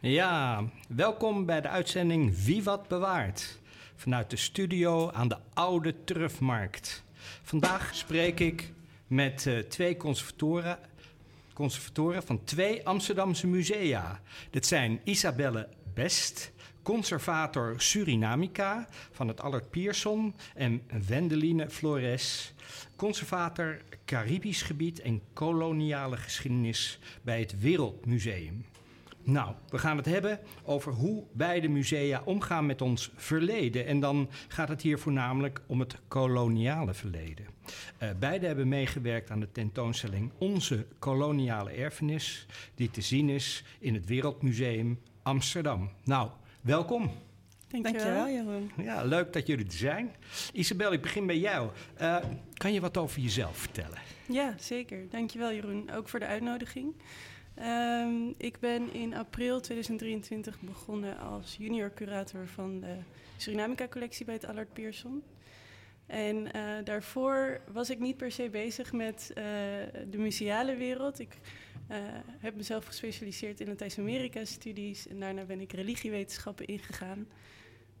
Ja, welkom bij de uitzending Wie wat bewaart. Vanuit de studio aan de Oude Turfmarkt. Vandaag spreek ik met uh, twee conservatoren, conservatoren van twee Amsterdamse musea. Dit zijn Isabelle Best, conservator Surinamica van het Allard Pierson en Wendeline Flores, conservator Caribisch gebied en koloniale geschiedenis bij het Wereldmuseum. Nou, we gaan het hebben over hoe beide musea omgaan met ons verleden. En dan gaat het hier voornamelijk om het koloniale verleden. Uh, beide hebben meegewerkt aan de tentoonstelling Onze koloniale erfenis, die te zien is in het Wereldmuseum Amsterdam. Nou, welkom. Dankjewel, Jeroen. Ja, leuk dat jullie er zijn. Isabel, ik begin bij jou. Uh, kan je wat over jezelf vertellen? Ja, zeker. Dankjewel, Jeroen. Ook voor de uitnodiging. Um, ik ben in april 2023 begonnen als junior curator van de Surinamica-collectie bij het Allard Pierson. En uh, daarvoor was ik niet per se bezig met uh, de museale wereld. Ik uh, heb mezelf gespecialiseerd in Latijns-Amerika-studies en daarna ben ik religiewetenschappen ingegaan.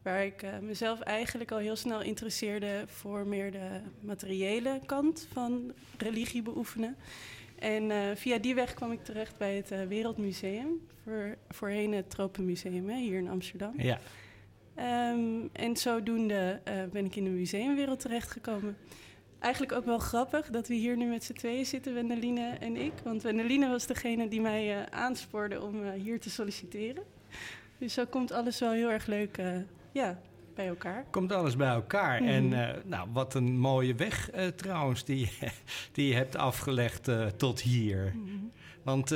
Waar ik mezelf eigenlijk al heel snel interesseerde voor meer de materiële kant van religie beoefenen. En uh, via die weg kwam ik terecht bij het uh, Wereldmuseum, voor, voorheen het Tropenmuseum hè, hier in Amsterdam. Ja. Um, en zodoende uh, ben ik in de museumwereld terechtgekomen. Eigenlijk ook wel grappig dat we hier nu met z'n tweeën zitten, Wendeline en ik. Want Wendeline was degene die mij aanspoorde om hier te solliciteren. Dus zo komt alles wel heel erg leuk ja, bij elkaar. Komt alles bij elkaar. Mm. En uh, nou, wat een mooie weg uh, trouwens die, die je hebt afgelegd uh, tot hier. Mm. Want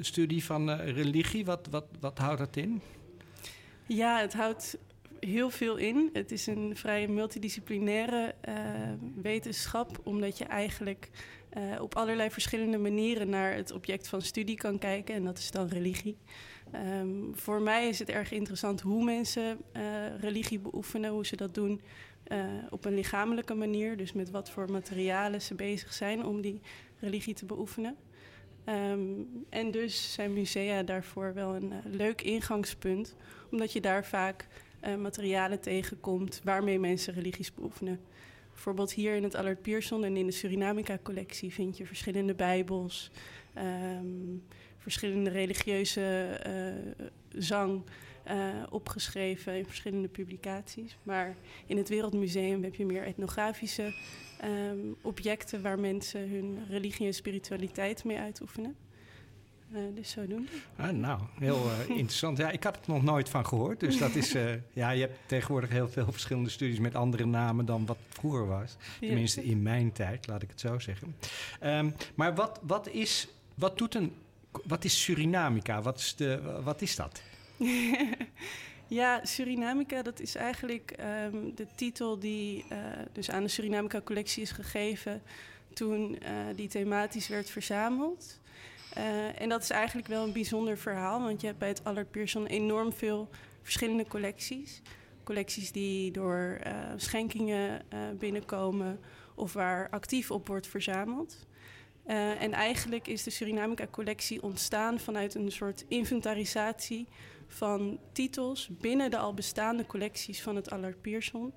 studie van religie, wat, wat, wat houdt dat in? Ja, het houdt heel veel in. Het is een vrij multidisciplinaire wetenschap, omdat je eigenlijk op allerlei verschillende manieren naar het object van studie kan kijken. En dat is dan religie. Um, voor mij is het erg interessant hoe mensen uh, religie beoefenen, hoe ze dat doen uh, op een lichamelijke manier. Dus met wat voor materialen ze bezig zijn om die religie te beoefenen. Um, en dus zijn musea daarvoor wel een uh, leuk ingangspunt, omdat je daar vaak materialen tegenkomt waarmee mensen religies beoefenen. Bijvoorbeeld hier in het Allard Pierson en in de Surinamica-collectie vind je verschillende bijbels. Um, verschillende religieuze uh, zang uh, opgeschreven in verschillende publicaties. Maar in het Wereldmuseum heb je meer etnografische um, objecten waar mensen hun religie en spiritualiteit mee uitoefenen. Uh, dus zodoende. Ah, nou, heel uh, interessant. Ja, ik had het nog nooit van gehoord. Dus dat is. Uh, ja, je hebt tegenwoordig heel veel verschillende studies met andere namen dan wat vroeger was. Tenminste, in mijn tijd, laat ik het zo zeggen. Um, maar wat, wat, is, wat doet een wat is Surinamica? Wat is, de, wat is dat? ja, Surinamica, dat is eigenlijk um, de titel die uh, dus aan de Surinamica-collectie is gegeven toen uh, die thematisch werd verzameld. Uh, en dat is eigenlijk wel een bijzonder verhaal, want je hebt bij het Allard Pierson enorm veel verschillende collecties. Collecties die door schenkingen binnenkomen of waar actief op wordt verzameld. Uh, en eigenlijk is de Surinamica-collectie ontstaan vanuit een soort inventarisatie van titels binnen de al bestaande collecties van het Allard Pierson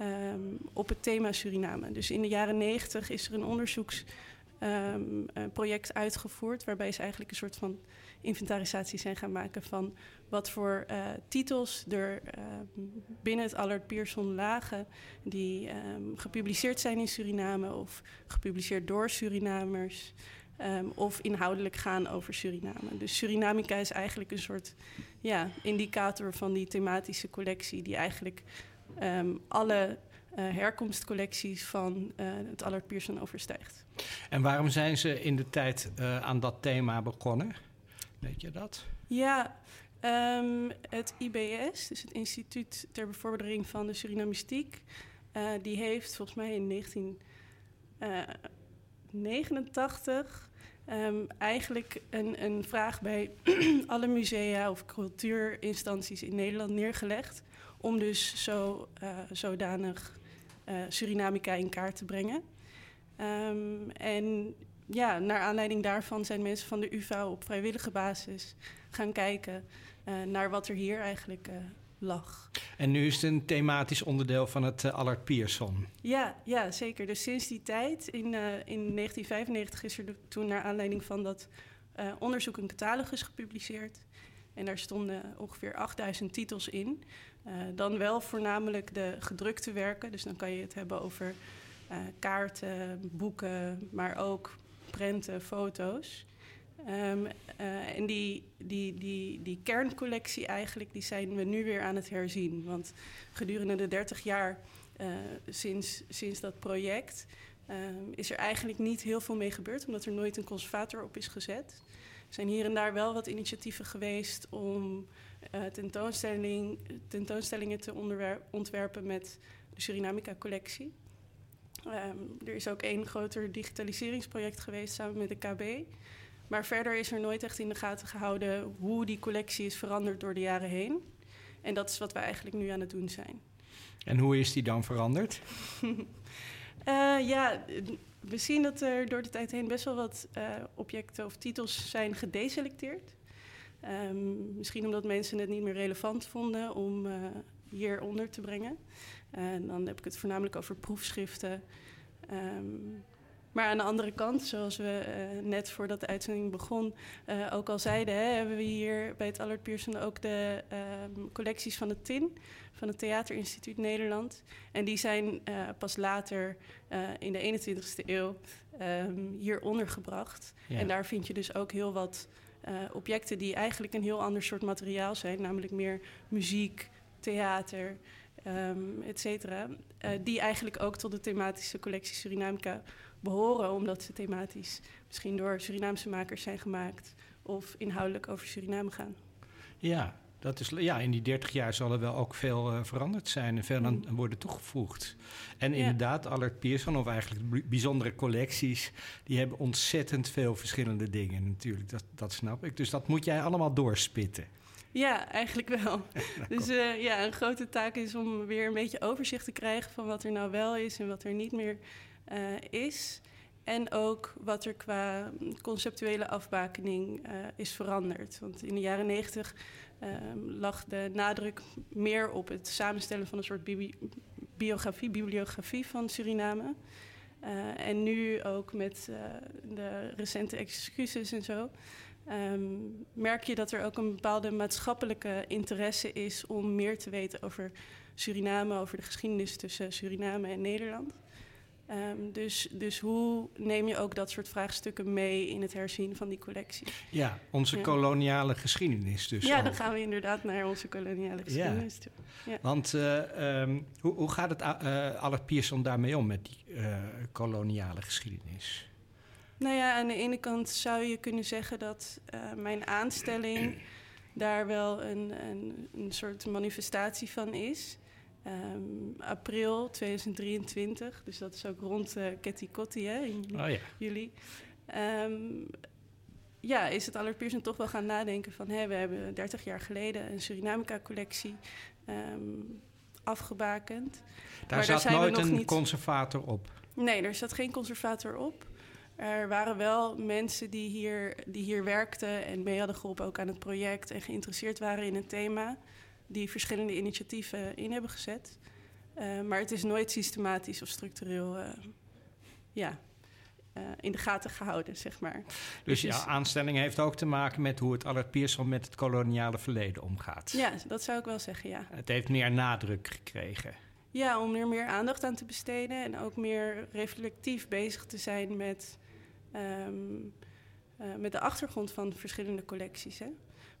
um, op het thema Suriname. Dus in de jaren negentig is er een onderzoeksproject um, uitgevoerd waarbij ze eigenlijk een soort van inventarisatie zijn gaan maken van wat voor uh, titels er uh, binnen het Allard Pierson lagen die um, gepubliceerd zijn in Suriname of gepubliceerd door Surinamers um, of inhoudelijk gaan over Suriname. Dus Surinamica is eigenlijk een soort ja, indicator van die thematische collectie die eigenlijk um, alle uh, herkomstcollecties van het Allard Pierson overstijgt. En waarom zijn ze in de tijd aan dat thema begonnen? Weet je dat? Ja, um, het IBS, dus het Instituut ter Bevordering van de Surinamistiek, uh, die heeft volgens mij in 1989 um, eigenlijk een, een vraag bij alle musea of cultuurinstanties in Nederland neergelegd. Om dus zo, uh, zodanig Surinamica in kaart te brengen. Um, en ja, naar aanleiding daarvan zijn mensen van de UvA op vrijwillige basis gaan kijken uh, naar wat er hier eigenlijk lag. En nu is het een thematisch onderdeel van het uh, Allard Pierson. Ja, ja, zeker. Dus sinds die tijd, in, uh, in 1995, is er de, toen naar aanleiding van dat uh, onderzoek een catalogus gepubliceerd. En daar stonden ongeveer 8000 titels in. dan wel voornamelijk de gedrukte werken. Dus dan kan je het hebben over kaarten, boeken, maar ook foto's. Um, uh, en die, die, die, die kerncollectie eigenlijk, die zijn we nu weer aan het herzien. Want gedurende de 30 jaar uh, sinds, sinds dat project um, is er eigenlijk niet heel veel mee gebeurd, omdat er nooit een conservator op is gezet. Er zijn hier en daar wel wat initiatieven geweest om uh, tentoonstelling, tentoonstellingen te ontwerpen met de Surinamica-collectie. Um, er is ook één groter digitaliseringsproject geweest samen met de KB. Maar verder is er nooit echt in de gaten gehouden hoe die collectie is veranderd door de jaren heen. En dat is wat we eigenlijk nu aan het doen zijn. En hoe is die dan veranderd? uh, ja, we zien dat er door de tijd heen best wel wat uh, objecten of titels zijn gedeselecteerd. Um, misschien omdat mensen het niet meer relevant vonden om uh, hieronder te brengen. En dan heb ik het voornamelijk over proefschriften. Um, maar aan de andere kant, zoals we uh, net voordat de uitzending begon uh, ook al zeiden, hè, hebben we hier bij het Allard Pierson ook de um, collecties van het TIN, van het Theaterinstituut Nederland. En die zijn uh, pas later in de 21ste eeuw um, hier ondergebracht. Ja. En daar vind je dus ook heel wat objecten die eigenlijk een heel ander soort materiaal zijn, namelijk meer muziek, theater. Um, et cetera, die eigenlijk ook tot de thematische collectie Surinamica behoren, omdat ze thematisch misschien door Surinaamse makers zijn gemaakt of inhoudelijk over Suriname gaan. Ja, dat is, ja, in die 30 jaar zal er wel ook veel uh, veranderd zijn en veel aan Mm. worden toegevoegd. En inderdaad, Allard Pierson, of eigenlijk bijzondere collecties, die hebben ontzettend veel verschillende dingen natuurlijk. Dat, dat snap ik. Dus dat moet jij allemaal doorspitten. Ja, eigenlijk wel. dus uh, ja, een grote taak is om weer een beetje overzicht te krijgen van wat er nou wel is en wat er niet meer uh, is. En ook wat er qua conceptuele afbakening uh, is veranderd. Want in de jaren negentig uh, lag de nadruk meer op het samenstellen van een soort bi biografie, bibliografie van Suriname. En nu ook met de recente excuses en zo. Um, merk je dat er ook een bepaalde maatschappelijke interesse is om meer te weten over Suriname, over de geschiedenis tussen Suriname en Nederland. Um, dus, dus hoe neem je ook dat soort vraagstukken mee in het herzien van die collectie? Ja, onze ja. koloniale geschiedenis dus. Ja, ook. dan gaan we inderdaad naar onze koloniale geschiedenis ja. toe. Ja. Want uh, um, hoe, hoe gaat het uh, Allard Pierson daarmee om met die uh, koloniale geschiedenis? Nou ja, aan de ene kant zou je kunnen zeggen dat uh, mijn aanstelling daar wel een, een, een soort manifestatie van is. Um, april 2023, dus dat is ook rond uh, Ketty Kotti hè, in oh, ja. juli. Um, ja, is het Allard Pierson toch wel gaan nadenken van... Hé, we hebben 30 jaar geleden een Surinamica-collectie um, afgebakend. Daar maar zat daar nooit een niet... conservator op? Nee, er zat geen conservator op. Er waren wel mensen die hier, die hier werkten en mee hadden geholpen ook aan het project... en geïnteresseerd waren in het thema die verschillende initiatieven in hebben gezet. Uh, maar het is nooit systematisch of structureel uh, ja, uh, in de gaten gehouden, zeg maar. Dus jouw aanstelling heeft ook te maken met hoe het Allard Pierson met het koloniale verleden omgaat? Ja, dat zou ik wel zeggen, ja. Het heeft meer nadruk gekregen? Ja, om er meer aandacht aan te besteden en ook meer reflectief bezig te zijn met, um, met de achtergrond van verschillende collecties. Hè?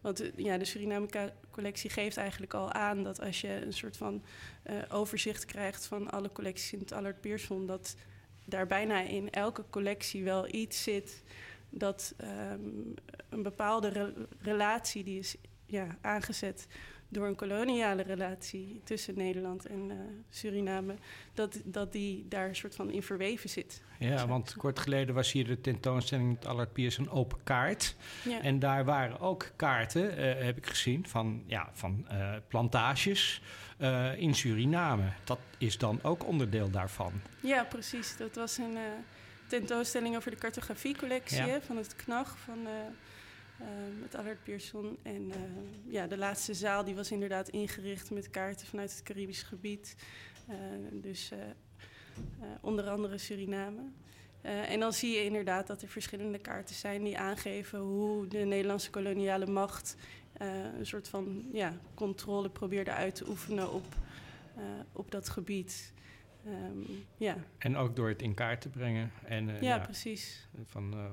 Want ja, de Surinamica-collectie geeft eigenlijk al aan dat als je een soort van uh, overzicht krijgt van alle collecties in het Allard Pierson, dat daar bijna in elke collectie wel iets zit dat ehm, een bepaalde relatie die is ja, aangezet door een koloniale relatie tussen Nederland en uh, Suriname, dat, dat die daar een soort van in verweven zit. Ja, want kort geleden was hier de tentoonstelling met Allard Piers een open kaart. Ja. En daar waren ook kaarten, uh, heb ik gezien, van, ja, van uh, plantages in Suriname. Dat is dan ook onderdeel daarvan. Ja, precies. Dat was een tentoonstelling over de cartografiecollectie ja. van het KNAG van met Allard Pierson. En uh, ja, de laatste zaal die was inderdaad ingericht met kaarten vanuit het Caribisch gebied. Uh, dus onder andere Suriname. en dan zie je inderdaad dat er verschillende kaarten zijn die aangeven hoe de Nederlandse koloniale macht een soort van ja, controle probeerde uit te oefenen op, op dat gebied. Um, ja. En ook door het in kaart te brengen. En, uh, ja, ja, precies. Van uh,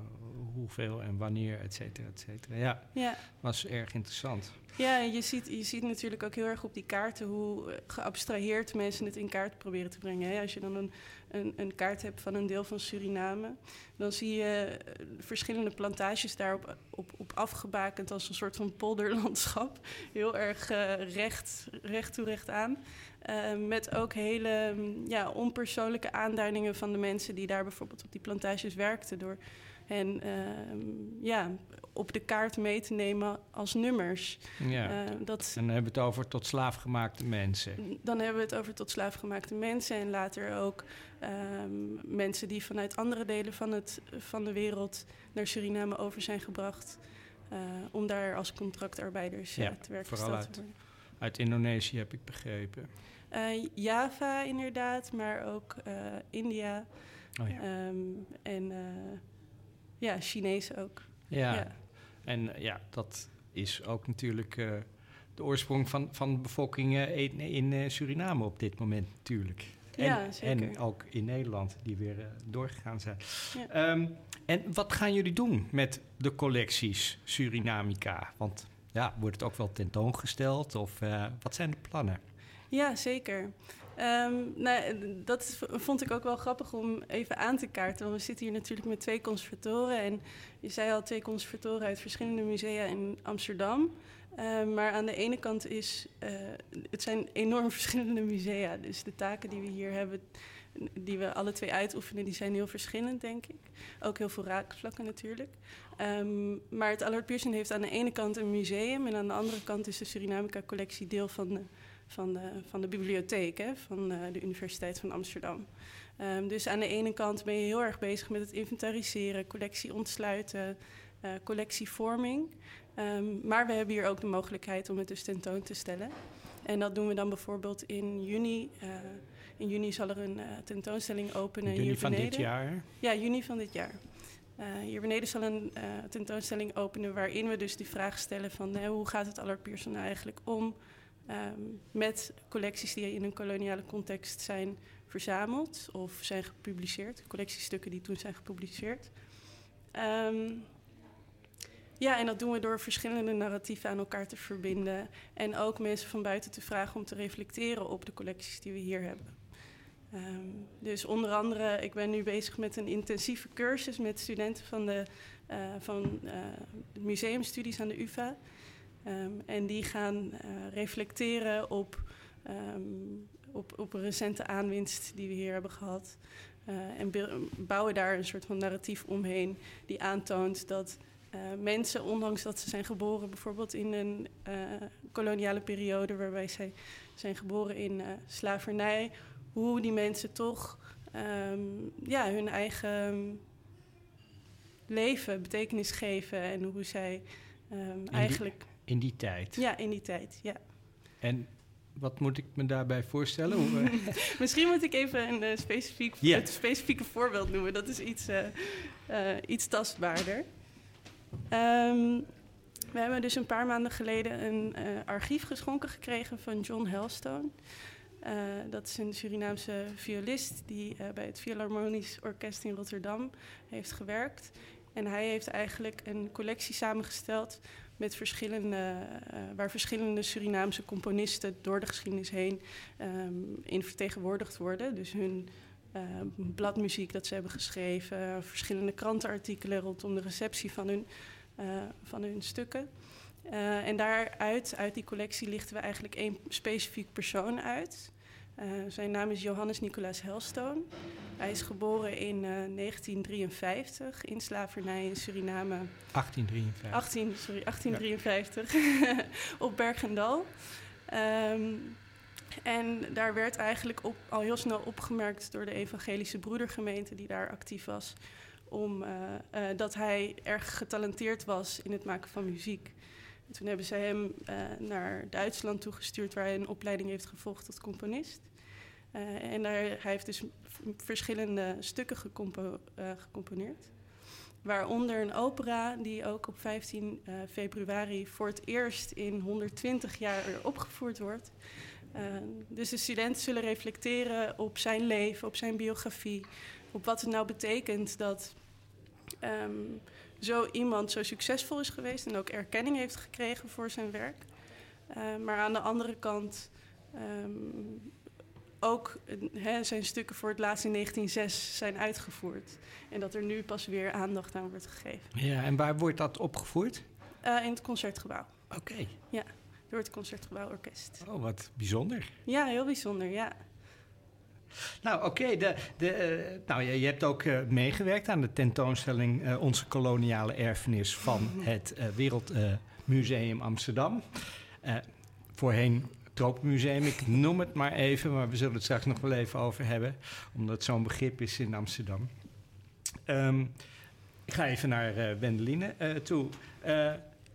hoeveel en wanneer, et cetera, et cetera. Ja, ja, was erg interessant. Ja, je ziet, je ziet natuurlijk ook heel erg op die kaarten hoe eh, geabstraheerd mensen het in kaart proberen te brengen. Hè? Als je dan een, een, een, kaart hebt van een deel van Suriname, dan zie je verschillende plantages daarop op, op afgebakend als een soort van polderlandschap. Heel erg uh, recht, recht toe recht aan. Uh, met ook hele ja, onpersoonlijke aanduidingen van de mensen die daar bijvoorbeeld op die plantages werkten. Door hen uh, ja, op de kaart mee te nemen als nummers. Ja. Uh, dat, en dan hebben we het over tot slaafgemaakte mensen. Dan hebben we het over tot slaafgemaakte mensen. En later ook ehm, mensen die vanuit andere delen van, het, van de wereld naar Suriname over zijn gebracht. Uh, om daar als contractarbeiders ja, te werken vooral uit, uit Indonesië heb ik begrepen. Uh, Java inderdaad, maar ook uh, India. Oh, ja. Um, en uh, ja, Chinees ook. Ja. ja. en ja, dat is ook natuurlijk de oorsprong van, van de bevolking in, in Suriname op dit moment natuurlijk. En, ja, zeker. en ook in Nederland, die weer doorgegaan zijn. Ja. Um, en wat gaan jullie doen met de collecties Surinamica? Want ja, wordt het ook wel tentoongesteld of wat zijn de plannen? Ja, zeker. Um, nou, dat vond ik ook wel grappig om even aan te kaarten. Want we zitten hier natuurlijk met twee conservatoren. En je zei al twee conservatoren uit verschillende musea in Amsterdam. Uh, maar aan de ene kant is uh, het zijn enorm verschillende musea. Dus de taken die we hier hebben, die we alle twee uitoefenen, die zijn heel verschillend, denk ik. Ook heel veel raakvlakken natuurlijk. Um, maar het Allard Pierson heeft aan de ene kant een museum en aan de andere kant is de Surinamica-collectie deel van de van de, van de bibliotheek hè, van uh, de Universiteit van Amsterdam. Um, dus aan de ene kant ben je heel erg bezig met het inventariseren, collectie ontsluiten, uh, collectievorming. Um, maar we hebben hier ook de mogelijkheid om het dus tentoon te stellen. En dat doen we dan bijvoorbeeld in juni. Uh, in juni zal er een tentoonstelling openen juni hier van dit jaar? Ja, juni van dit jaar. Uh, hier beneden zal een tentoonstelling openen waarin we dus die vraag stellen van hoe gaat het nou eigenlijk om um, met collecties die in een koloniale context zijn verzameld of zijn gepubliceerd. Collectiestukken die toen zijn gepubliceerd. Um, ja, en dat doen we door verschillende narratieven aan elkaar te verbinden. En ook mensen van buiten te vragen om te reflecteren op de collecties die we hier hebben. Um, dus onder andere, ik ben nu bezig met een intensieve cursus met studenten van de, uh, van, de museumstudies aan de UvA. Um, en die gaan uh, reflecteren op, um, op, op een recente aanwinst die we hier hebben gehad. Uh, en bouwen daar een soort van narratief omheen die aantoont dat uh, mensen, ondanks dat ze zijn geboren bijvoorbeeld in een koloniale periode waarbij zij zijn geboren in slavernij, hoe die mensen toch um, ja, hun eigen leven betekenis geven en hoe zij eigenlijk in die tijd? Ja, in die tijd, ja. En wat moet ik me daarbij voorstellen? Misschien moet ik even een uh, specifiek, yeah. het specifieke voorbeeld noemen. Dat is iets, uh, uh, iets tastbaarder. Um, we hebben dus een paar maanden geleden een archief geschonken gekregen van John Helstone. dat is een Surinaamse violist die bij het Philharmonisch Orkest in Rotterdam heeft gewerkt. En hij heeft eigenlijk een collectie samengesteld met verschillende, uh, waar verschillende Surinaamse componisten door de geschiedenis heen um, in vertegenwoordigd worden. Dus hun bladmuziek dat ze hebben geschreven, verschillende krantenartikelen rondom de receptie van hun, van hun stukken. en daaruit, uit die collectie, lichten we eigenlijk één specifiek persoon uit. Zijn naam is Johannes Nicolaas Helstone. Hij is geboren in 1953 in slavernij in Suriname. 1853. 18, sorry, 1853 op Bergendal. Um, en daar werd eigenlijk op, al heel snel opgemerkt door de evangelische broedergemeente die daar actief was, om, uh, uh, dat hij erg getalenteerd was in het maken van muziek. En toen hebben ze hem uh, naar Duitsland toegestuurd, waar hij een opleiding heeft gevolgd tot componist. en daar, hij heeft dus verschillende stukken gecompo gecomponeerd. Waaronder een opera die ook op 15 februari voor het eerst in 120 jaar opgevoerd wordt. Dus de studenten zullen reflecteren op zijn leven, op zijn biografie, op wat het nou betekent dat um, zo iemand zo succesvol is geweest en ook erkenning heeft gekregen voor zijn werk. Uh, maar aan de andere kant um, ook he, zijn stukken voor het laatst in 1906 zijn uitgevoerd. En dat er nu pas weer aandacht aan wordt gegeven. Ja, en waar wordt dat opgevoerd? Uh, in het concertgebouw. Oké. Okay. Ja door het Concertgebouworkest. Oh, wat bijzonder. Ja, heel bijzonder, ja. Nou, oké. de, de, uh, nou, je, je, hebt ook uh, meegewerkt aan de tentoonstelling uh, Onze koloniale erfenis van het Wereldmuseum Amsterdam. voorheen Tropenmuseum, ik noem het maar even, maar we zullen het straks nog wel even over hebben, omdat het zo'n begrip is in Amsterdam. Um, ik ga even naar Wendeline toe.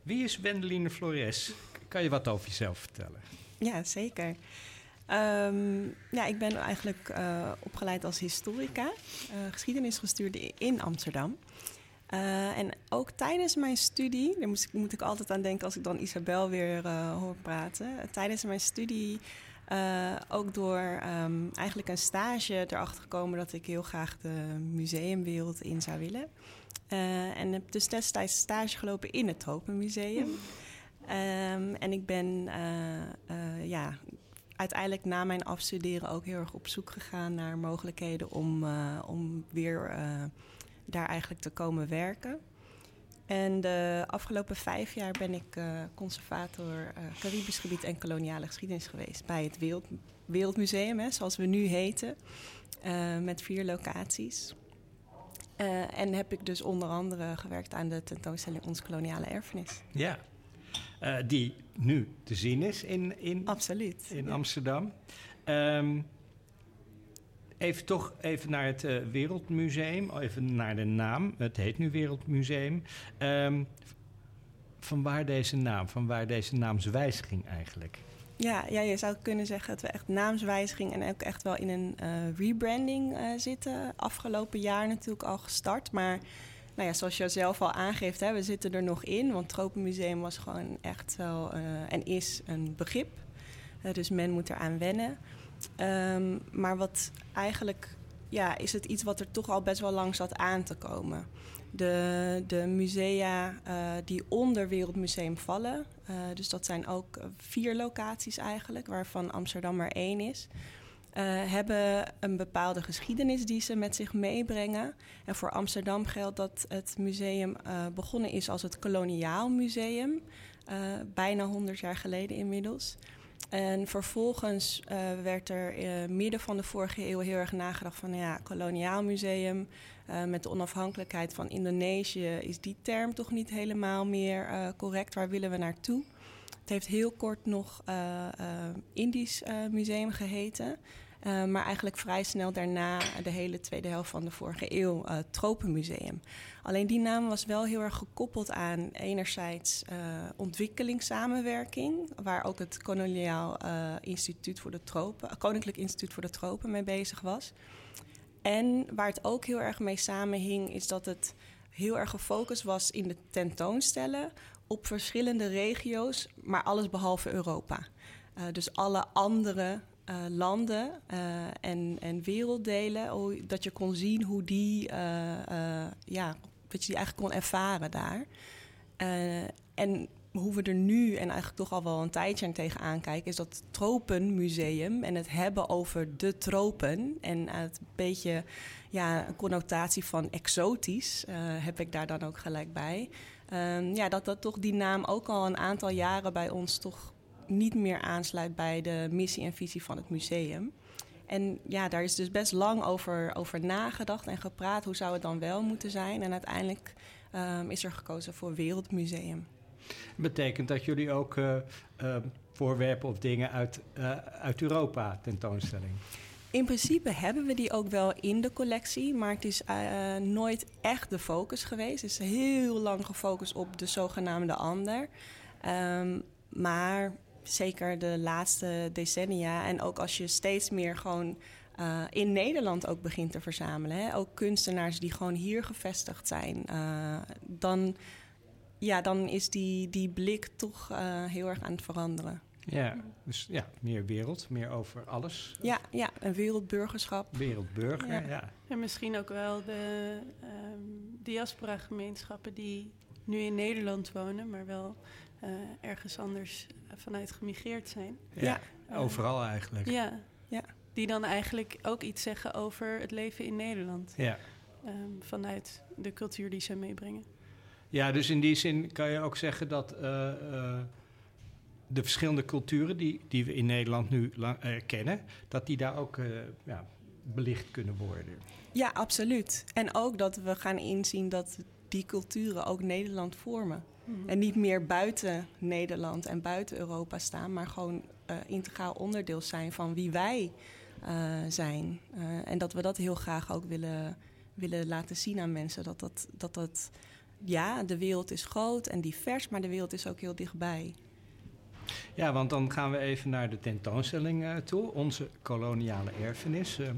wie is Wendeline Flores? Kan je wat over jezelf vertellen? Ja, zeker. Um, ja, ik ben eigenlijk uh, opgeleid als historica, uh, geschiedenisgestuurde in Amsterdam. Uh, en ook tijdens mijn studie, daar moet ik, moet ik altijd aan denken als ik dan Isabel weer hoor praten. tijdens mijn studie ook door um, eigenlijk een stage erachter gekomen dat ik heel graag de museumwereld in zou willen. en heb dus destijds stage gelopen in het Tropenmuseum. Mm. Um, en ik ben uh, uh, ja, uiteindelijk na mijn afstuderen ook heel erg op zoek gegaan naar mogelijkheden om, uh, om weer daar eigenlijk te komen werken. En de afgelopen vijf jaar ben ik conservator Caribisch gebied en koloniale geschiedenis geweest bij het Wereld, Wereldmuseum, hè, zoals we nu heten, met vier locaties. en heb ik dus onder andere gewerkt aan de tentoonstelling Ons Koloniale Erfenis. Ja, uh, die nu te zien is in, in, Absoluut, in Amsterdam. Um, even toch even naar het uh, Wereldmuseum, even naar de naam. Het heet nu Wereldmuseum. Um, van waar deze naam, van waar deze naamswijziging eigenlijk? Ja, ja, je zou kunnen zeggen dat we echt naamswijziging en ook echt wel in een uh, rebranding uh, zitten. Afgelopen jaar natuurlijk al gestart, maar nou ja, zoals je zelf al aangeeft, hè, we zitten er nog in. Want Tropenmuseum was gewoon echt wel uh, en is een begrip. Uh, dus men moet eraan wennen. Um, maar wat eigenlijk ja, is het iets wat er toch al best wel lang zat aan te komen. De, de musea uh, die onder Wereldmuseum vallen, dus dat zijn ook vier locaties eigenlijk, waarvan Amsterdam er één is. Uh, hebben een bepaalde geschiedenis die ze met zich meebrengen. En voor Amsterdam geldt dat het museum uh, begonnen is als het Koloniaal Museum, uh, bijna 100 jaar geleden inmiddels. En vervolgens werd er midden van de vorige eeuw heel erg nagedacht van ja, koloniaal museum. met de onafhankelijkheid van Indonesië is die term toch niet helemaal meer correct. Waar willen we naartoe? Het heeft heel kort nog uh, Indisch Museum geheten. Maar eigenlijk vrij snel daarna, de hele tweede helft van de vorige eeuw, Tropenmuseum. Alleen die naam was wel heel erg gekoppeld aan enerzijds ontwikkelingssamenwerking, waar ook het Koloniaal Instituut voor de Tropen, Koninklijk Instituut voor de Tropen mee bezig was. En waar het ook heel erg mee samenhing, is dat het heel erg gefocust was in de tentoonstellen op verschillende regio's, maar alles behalve Europa. Uh, dus alle andere uh, landen uh, en, en werelddelen, dat je kon zien hoe die, ja, dat je die eigenlijk kon ervaren daar. en hoe we er nu en eigenlijk toch al wel een tijdje tegenaan kijken, is dat Tropenmuseum en het hebben over de tropen en het beetje ja, een connotatie van exotisch heb ik daar dan ook gelijk bij. Um, ja, dat dat toch die naam ook al een aantal jaren bij ons toch niet meer aansluit bij de missie en visie van het museum. En ja, daar is dus best lang over, over nagedacht en gepraat. Hoe zou het dan wel moeten zijn? En uiteindelijk um, is er gekozen voor Wereldmuseum. Betekent dat jullie ook uh, uh, voorwerpen of dingen uit, uh, uit Europa tentoonstelling? In principe hebben we die ook wel in de collectie, maar het is uh, nooit echt de focus geweest. Het is heel lang gefocust op de zogenaamde ander. Um, maar zeker de laatste decennia en ook als je steeds meer gewoon uh, in Nederland ook begint te verzamelen, hè, ook kunstenaars die gewoon hier gevestigd zijn, uh, dan, ja, dan is die, die blik toch heel erg aan het veranderen. Ja, dus ja, meer wereld, meer over alles. Ja, ja een wereldburgerschap. Wereldburger, ja. ja. En misschien ook wel de um, diaspora-gemeenschappen die nu in Nederland wonen, maar wel uh, ergens anders vanuit gemigreerd zijn. Ja, ja. overal eigenlijk. Ja, ja, die dan eigenlijk ook iets zeggen over het leven in Nederland. Ja. Um, vanuit de cultuur die ze meebrengen. Ja, dus in die zin kan je ook zeggen dat... Uh, uh, de verschillende culturen die, die we in Nederland nu lang, uh, kennen, dat die daar ook uh, ja, belicht kunnen worden. Ja, absoluut. En ook dat we gaan inzien dat die culturen ook Nederland vormen. Mm -hmm. En niet meer buiten Nederland en buiten Europa staan, maar gewoon uh, integraal onderdeel zijn van wie wij zijn. en dat we dat heel graag ook willen, willen laten zien aan mensen. Dat dat, dat dat, ja, de wereld is groot en divers, maar de wereld is ook heel dichtbij. Ja, want dan gaan we even naar de tentoonstelling uh, toe, onze koloniale erfenis. Uh,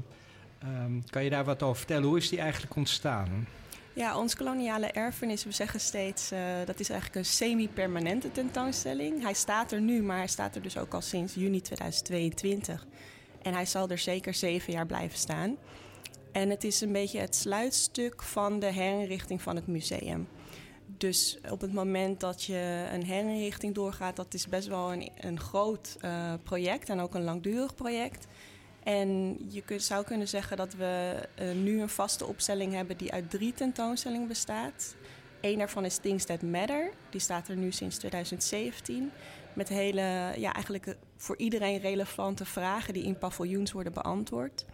um, kan je daar wat over vertellen? Hoe is die eigenlijk ontstaan? Ja, ons koloniale erfenis, we zeggen steeds, uh, dat is eigenlijk een semi-permanente tentoonstelling. Hij staat er nu, maar hij staat er dus ook al sinds juni 2022. En hij zal er zeker zeven jaar blijven staan. En het is een beetje het sluitstuk van de herinrichting van het museum. Dus op het moment dat je een herinrichting doorgaat, dat is best wel een, een groot uh, project en ook een langdurig project. En je zou kunnen zeggen dat we uh, nu een vaste opstelling hebben die uit drie tentoonstellingen bestaat. Eén daarvan is Things That Matter. Die staat er nu sinds 2017. Met hele, ja, eigenlijk voor iedereen relevante vragen die in paviljoens worden beantwoord.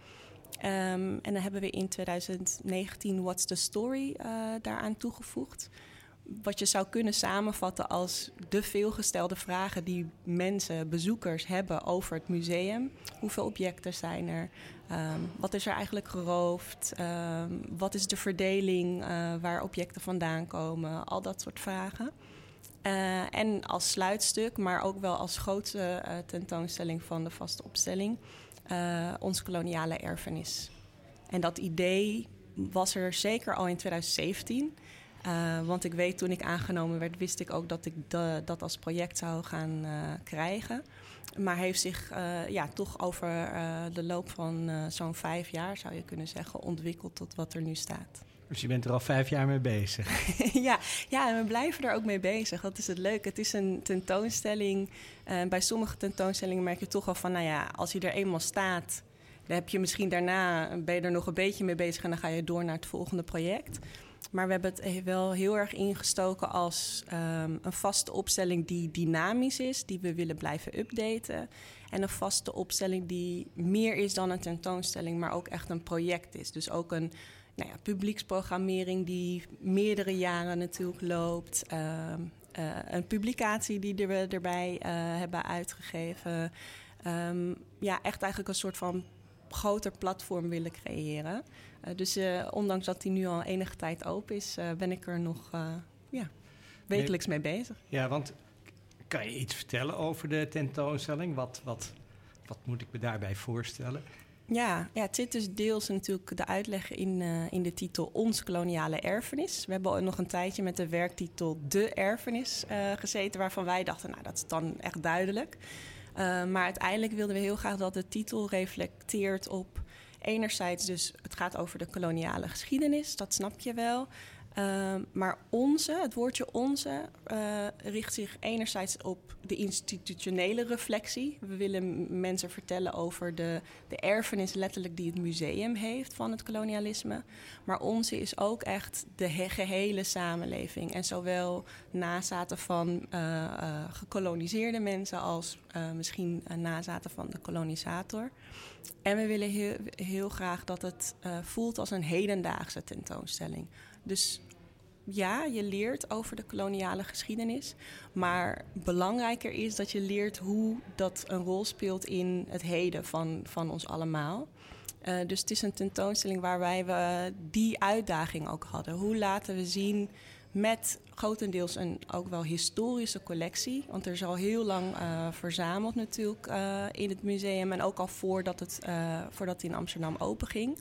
Um, en dan hebben we in 2019 What's the Story uh, daaraan toegevoegd wat je zou kunnen samenvatten als de veelgestelde vragen die mensen, bezoekers hebben over het museum. Hoeveel objecten zijn er? Um, wat is er eigenlijk geroofd? Um, wat is de verdeling uh, waar objecten vandaan komen? Al dat soort vragen. Uh, en als sluitstuk, maar ook wel als grootste uh, tentoonstelling van de vaste opstelling, ons koloniale erfenis. En dat idee was er zeker al in 2017. Uh, want ik weet toen ik aangenomen werd, wist ik ook dat ik de, dat als project zou gaan uh, krijgen. Maar heeft zich uh, ja, toch over de loop van zo'n vijf jaar, zou je kunnen zeggen, ontwikkeld tot wat er nu staat. Dus je bent er al vijf jaar mee bezig? ja, ja, en we blijven er ook mee bezig. Dat is het leuke. Het is een tentoonstelling. bij sommige tentoonstellingen merk je toch al van, nou ja, als je er eenmaal staat, dan heb je misschien daarna, ben je er nog een beetje mee bezig en dan ga je door naar het volgende project. Maar we hebben het wel heel erg ingestoken als um, een vaste opstelling die dynamisch is, die we willen blijven updaten. En een vaste opstelling die meer is dan een tentoonstelling, maar ook echt een project is. Dus ook een nou ja, publieksprogrammering die meerdere jaren natuurlijk loopt. Uh, uh, een publicatie die we erbij uh, hebben uitgegeven. Um, ja, echt eigenlijk een soort van groter platform willen creëren. Uh, dus uh, ondanks dat die nu al enige tijd open is, uh, ben ik er nog ja, wekelijks mee bezig. Ja, want kan je iets vertellen over de tentoonstelling? Wat, wat, wat moet ik me daarbij voorstellen? Ja, ja, het zit dus deels natuurlijk de uitleg in, uh, in de titel Ons koloniale erfenis. We hebben nog een tijdje met de werktitel De Erfenis uh, gezeten, waarvan wij dachten, nou dat is dan echt duidelijk. Uh, maar uiteindelijk wilden we heel graag dat de titel reflecteert op enerzijds dus het gaat over de koloniale geschiedenis, dat snap je wel. Ehm, maar onze, het woordje onze, uh, richt zich enerzijds op de institutionele reflectie. We willen mensen vertellen over de, de erfenis letterlijk die het museum heeft van het kolonialisme. Maar onze is ook echt de gehele samenleving. En zowel nazaten van uh, uh, gekoloniseerde mensen als misschien nazaten van de kolonisator. En we willen heel, heel graag dat het voelt als een hedendaagse tentoonstelling. Dus ja, je leert over de koloniale geschiedenis. Maar belangrijker is dat je leert hoe dat een rol speelt in het heden van, van ons allemaal. Uh, dus het is een tentoonstelling waarbij we die uitdaging ook hadden. Hoe laten we zien met grotendeels een ook wel historische collectie. Want er is al heel lang uh, verzameld natuurlijk uh, in het museum. En ook al voordat het, voordat het in Amsterdam open ging.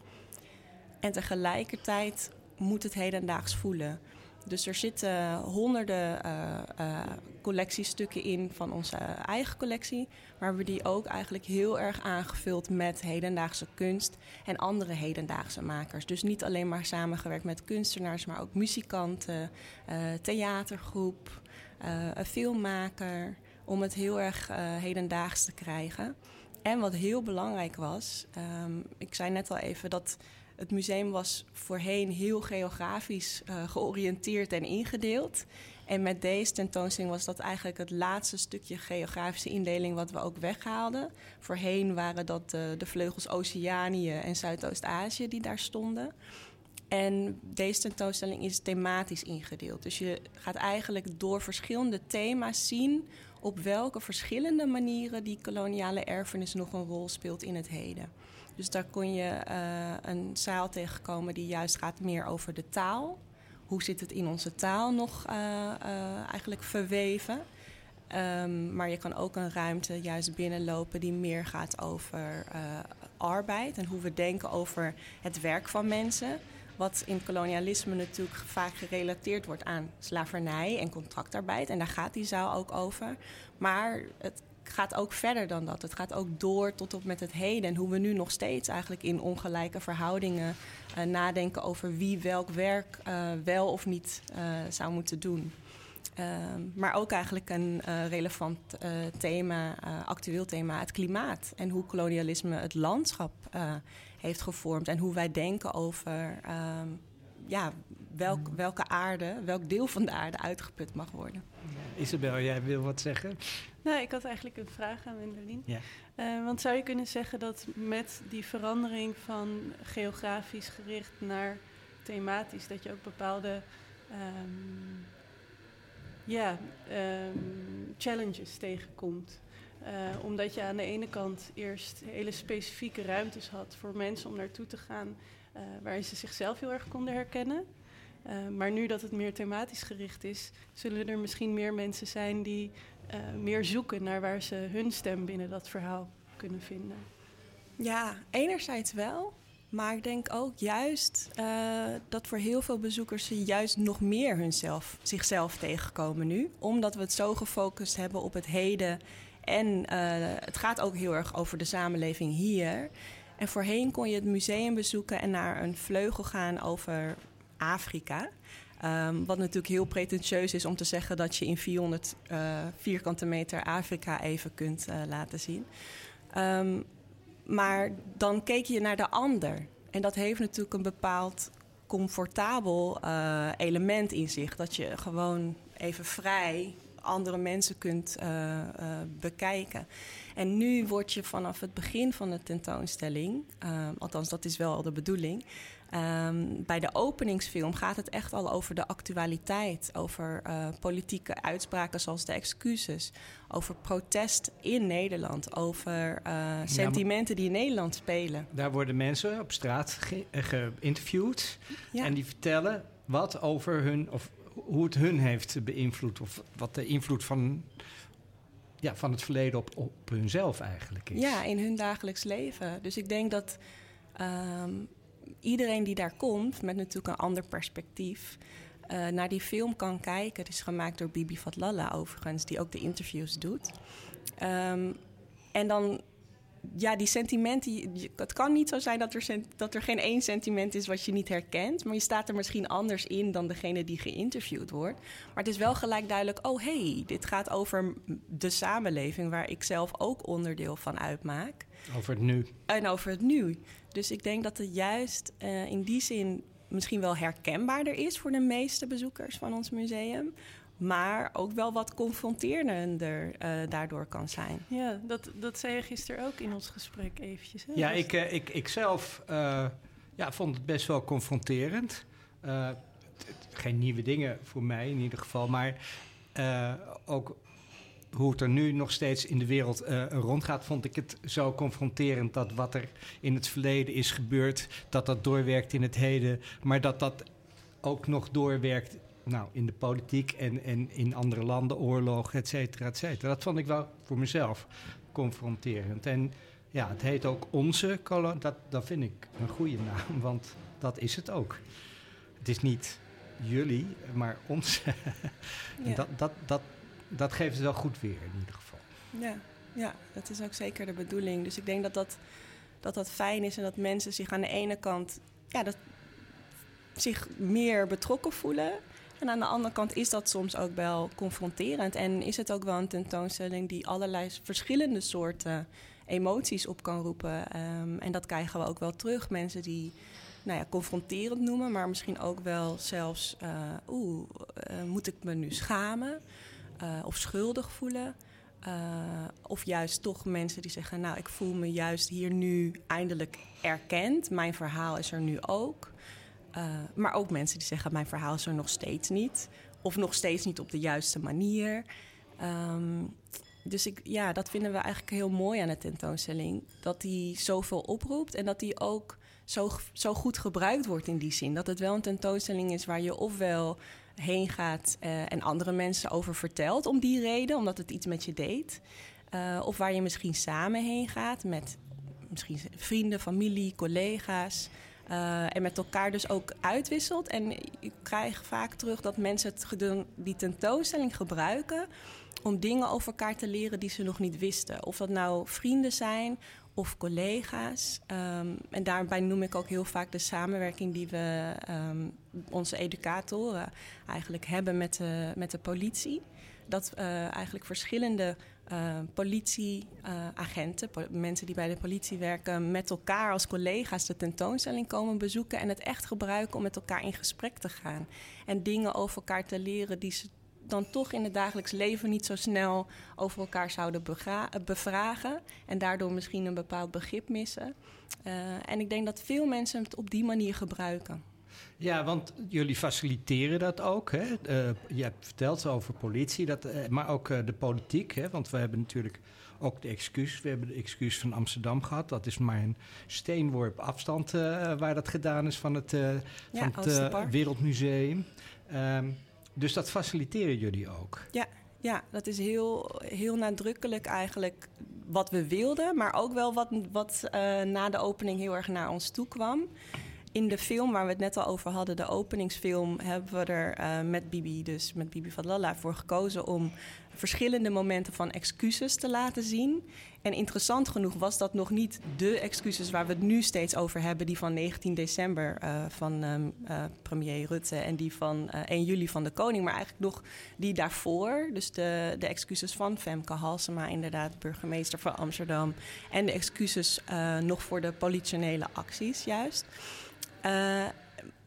En tegelijkertijd moet het hedendaags voelen. Dus er zitten honderden uh, uh, collectiestukken in van onze eigen collectie. Maar we die ook eigenlijk heel erg aangevuld met hedendaagse kunst en andere hedendaagse makers. Dus niet alleen maar samengewerkt met kunstenaars, maar ook muzikanten, uh, theatergroep, een filmmaker. Om het heel erg hedendaags te krijgen. En wat heel belangrijk was, um, ik zei net al even dat het museum was voorheen heel geografisch uh, georiënteerd en ingedeeld. En met deze tentoonstelling was dat eigenlijk het laatste stukje geografische indeling wat we ook weghaalden. Voorheen waren dat de, de vleugels Oceanië en Zuidoost-Azië die daar stonden. En deze tentoonstelling is thematisch ingedeeld. Dus je gaat eigenlijk door verschillende thema's zien op welke verschillende manieren die koloniale erfenis nog een rol speelt in het heden. Dus daar kon je uh, een zaal tegenkomen die juist gaat meer over de taal. Hoe zit het in onze taal nog uh, uh, eigenlijk verweven? Um, maar je kan ook een ruimte juist binnenlopen die meer gaat over arbeid en hoe we denken over het werk van mensen. Wat in kolonialisme natuurlijk vaak gerelateerd wordt aan slavernij en contractarbeid. En daar gaat die zaal ook over. Maar het gaat ook verder dan dat. Het gaat ook door tot op met het heden. En hoe we nu nog steeds eigenlijk in ongelijke verhoudingen uh, nadenken over wie welk werk uh, wel of niet uh, zou moeten doen. maar ook eigenlijk een relevant thema, actueel thema, het klimaat. En hoe kolonialisme het landschap heeft gevormd. En hoe wij denken over ja, welk, welke aarde, welk deel van de aarde uitgeput mag worden. Isabel, jij wil wat zeggen? Nou, ik had eigenlijk een vraag aan Wendelin. Ja. Uh, want zou je kunnen zeggen dat met die verandering van geografisch gericht naar thematisch, dat je ook bepaalde um, ja, um, challenges tegenkomt? Uh, omdat je aan de ene kant eerst hele specifieke ruimtes had voor mensen om naartoe te gaan, uh, waarin ze zichzelf heel erg konden herkennen. Uh, maar nu dat het meer thematisch gericht is, zullen er misschien meer mensen zijn die uh, meer zoeken naar waar ze hun stem binnen dat verhaal kunnen vinden. Ja, enerzijds wel. Maar ik denk ook juist uh, dat voor heel veel bezoekers ze juist nog meer hunzelf, zichzelf tegenkomen nu. Omdat we het zo gefocust hebben op het heden. En het gaat ook heel erg over de samenleving hier. En voorheen kon je het museum bezoeken en naar een vleugel gaan over Afrika. Um, wat natuurlijk heel pretentieus is om te zeggen dat je in 400 uh, vierkante meter Afrika even kunt uh, laten zien. Um, maar dan keek je naar de ander. En dat heeft natuurlijk een bepaald comfortabel uh, element in zich. Dat je gewoon even vrij andere mensen kunt bekijken. En nu word je vanaf het begin van de tentoonstelling, althans dat is wel de bedoeling, Um, bij de openingsfilm gaat het echt al over de actualiteit, over uh, politieke uitspraken zoals de excuses, over protest in Nederland, over sentimenten die in Nederland spelen. Daar worden mensen op straat ge eh, geïnterviewd ja. en die vertellen wat over hun, of hoe het hun heeft beïnvloed, of wat de invloed van ja, van het verleden op, op hunzelf eigenlijk is. Ja, in hun dagelijks leven. Dus ik denk dat um, iedereen die daar komt, met natuurlijk een ander perspectief, uh, naar die film kan kijken. Het is gemaakt door Bibi Fatlala overigens, die ook de interviews doet. Um, en dan ja, die sentimenten, het kan niet zo zijn dat er, dat er geen één sentiment is wat je niet herkent. Maar je staat er misschien anders in dan degene die geïnterviewd wordt. Maar het is wel gelijk duidelijk, oh hey, dit gaat over de samenleving waar ik zelf ook onderdeel van uitmaak. Over het nu. En over het nu. Dus ik denk dat het juist uh, in die zin misschien wel herkenbaarder is voor de meeste bezoekers van ons museum maar ook wel wat confronterender uh, daardoor kan zijn. Ja, dat, dat zei je gisteren ook in ons gesprek eventjes. Hè? Ja, ik, uh, ik, ik zelf uh, ja, vond het best wel confronterend. geen nieuwe dingen voor mij in ieder geval, maar ook hoe het er nu nog steeds in de wereld rondgaat, vond ik het zo confronterend dat wat er in het verleden is gebeurd, dat dat doorwerkt in het heden, maar dat dat ook nog doorwerkt nou, in de politiek en, en in andere landen, oorlog, et cetera, et cetera. Dat vond ik wel voor mezelf confronterend. En ja, het heet ook Onze Kolonie. Dat, dat vind ik een goede naam, want dat is het ook. Het is niet jullie, maar ons. Ja. dat, dat, dat, dat geeft het wel goed weer in ieder geval. Ja, ja, dat is ook zeker de bedoeling. Dus ik denk dat dat, dat, dat fijn is en dat mensen zich aan de ene kant ja, dat, zich meer betrokken voelen. En aan de andere kant is dat soms ook wel confronterend. En is het ook wel een tentoonstelling die allerlei verschillende soorten emoties op kan roepen. Um, en dat krijgen we ook wel terug. Mensen die nou ja, confronterend noemen, maar misschien ook wel zelfs... Uh, oeh, uh, moet ik me nu schamen uh, of schuldig voelen? of juist toch mensen die zeggen... nou, ik voel me juist hier nu eindelijk erkend. Mijn verhaal is er nu ook. Uh, maar ook mensen die zeggen: Mijn verhaal is er nog steeds niet. Of nog steeds niet op de juiste manier. Um, dus ik, ja, dat vinden we eigenlijk heel mooi aan de tentoonstelling. Dat die zoveel oproept en dat die ook zo, zo goed gebruikt wordt in die zin. Dat het wel een tentoonstelling is waar je ofwel heen gaat uh, en andere mensen over vertelt om die reden, omdat het iets met je deed. Uh, of waar je misschien samen heen gaat met misschien vrienden, familie, collega's. Uh, en met elkaar dus ook uitwisselt. En ik krijg vaak terug dat mensen het die tentoonstelling gebruiken om dingen over elkaar te leren die ze nog niet wisten. Of dat nou vrienden zijn of collega's. Um, en daarbij noem ik ook heel vaak de samenwerking die we um, onze educatoren eigenlijk hebben met de, met de politie. Dat uh, eigenlijk verschillende uh, politieagenten, mensen die bij de politie werken, met elkaar als collega's de tentoonstelling komen bezoeken en het echt gebruiken om met elkaar in gesprek te gaan. En dingen over elkaar te leren die ze dan toch in het dagelijks leven niet zo snel over elkaar zouden bevragen. En daardoor misschien een bepaald begrip missen. Uh, en ik denk dat veel mensen het op die manier gebruiken. Ja, want jullie faciliteren dat ook. Hè? Uh, je hebt verteld over politie, dat, uh, maar ook uh, de politiek. Hè? Want we hebben natuurlijk ook de excuus. We hebben de excuus van Amsterdam gehad. Dat is maar een steenworp afstand waar dat gedaan is van het, ja, van het Wereldmuseum. Um, dus dat faciliteren jullie ook? Ja, ja dat is heel, heel nadrukkelijk eigenlijk wat we wilden. Maar ook wel wat, wat na de opening heel erg naar ons toe kwam in de film waar we het net al over hadden, de openingsfilm, hebben we er uh, met Bibi, dus met Bibi Fadlala, voor gekozen om verschillende momenten van excuses te laten zien. En interessant genoeg was dat nog niet de excuses waar we het nu steeds over hebben, die van 19 december uh, van um, uh, premier Rutte en die van 1 juli van de koning, maar eigenlijk nog die daarvoor. Dus de, de excuses van Femke Halsema, inderdaad, burgemeester van Amsterdam. En de excuses nog voor de politionele acties, juist. Uh,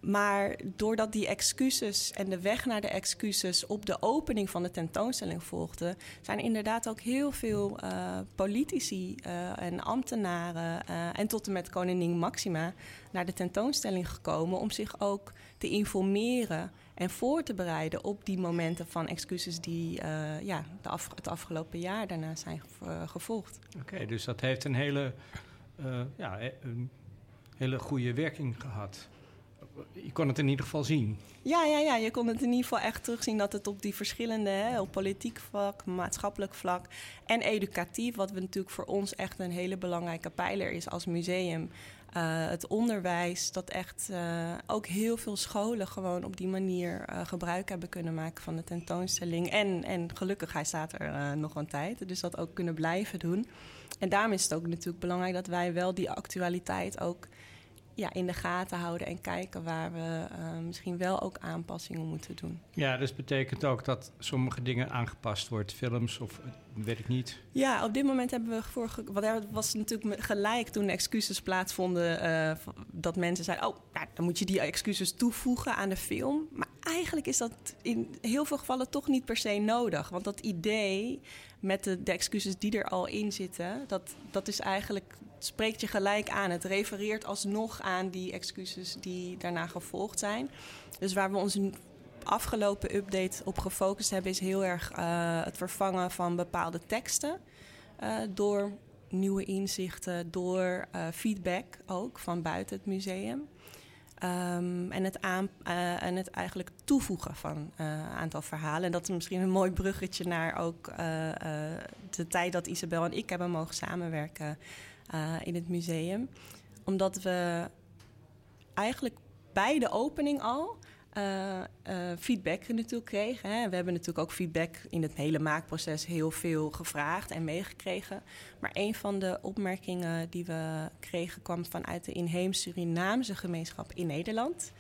maar doordat die excuses en de weg naar de excuses op de opening van de tentoonstelling volgden, zijn inderdaad ook heel veel uh, politici uh, en ambtenaren en tot en met koningin Maxima naar de tentoonstelling gekomen om zich ook te informeren en voor te bereiden op die momenten van excuses die ja, het afgelopen jaar daarna zijn gevolgd. Oké, dus dat heeft een hele, ja, een hele goede werking gehad. je kon het in ieder geval zien. Ja, ja, ja, je kon het in ieder geval echt terugzien dat het op die verschillende, hè, op politiek vlak, maatschappelijk vlak en educatief, wat we natuurlijk voor ons echt een hele belangrijke pijler is als museum. Uh, het onderwijs, dat echt uh, ook heel veel scholen gewoon op die manier uh, gebruik hebben kunnen maken van de tentoonstelling. En, en gelukkig, hij staat er nog een tijd, dus dat ook kunnen blijven doen. En daarom is het ook natuurlijk belangrijk dat wij wel die actualiteit ook ja, in de gaten houden en kijken waar we uh, misschien wel ook aanpassingen moeten doen. Ja, dus betekent ook dat sommige dingen aangepast wordt, films of weet ik niet. Ja, op dit moment hebben we vorige. Wat er was natuurlijk gelijk toen de excuses plaatsvonden. Uh, dat mensen zeiden: Oh, nou, dan moet je die excuses toevoegen aan de film. Maar eigenlijk is dat in heel veel gevallen toch niet per se nodig. Want dat idee met de, de excuses die er al in zitten, dat, dat is eigenlijk spreekt je gelijk aan. Het refereert alsnog aan die excuses die daarna gevolgd zijn. Dus waar we ons afgelopen update op gefocust hebben, is heel erg uh, het vervangen van bepaalde teksten uh, door nieuwe inzichten, door uh, feedback ook van buiten het museum. Um, en, het aan, en het eigenlijk toevoegen van een aantal verhalen. En dat is misschien een mooi bruggetje naar ook de tijd dat Isabel en ik hebben mogen samenwerken in het museum. Omdat we eigenlijk bij de opening al uh, uh, feedback natuurlijk kregen. Hè. We hebben natuurlijk ook feedback in het hele maakproces heel veel gevraagd en meegekregen. Maar een van de opmerkingen die we kregen kwam vanuit de inheems Surinaamse gemeenschap in Nederland.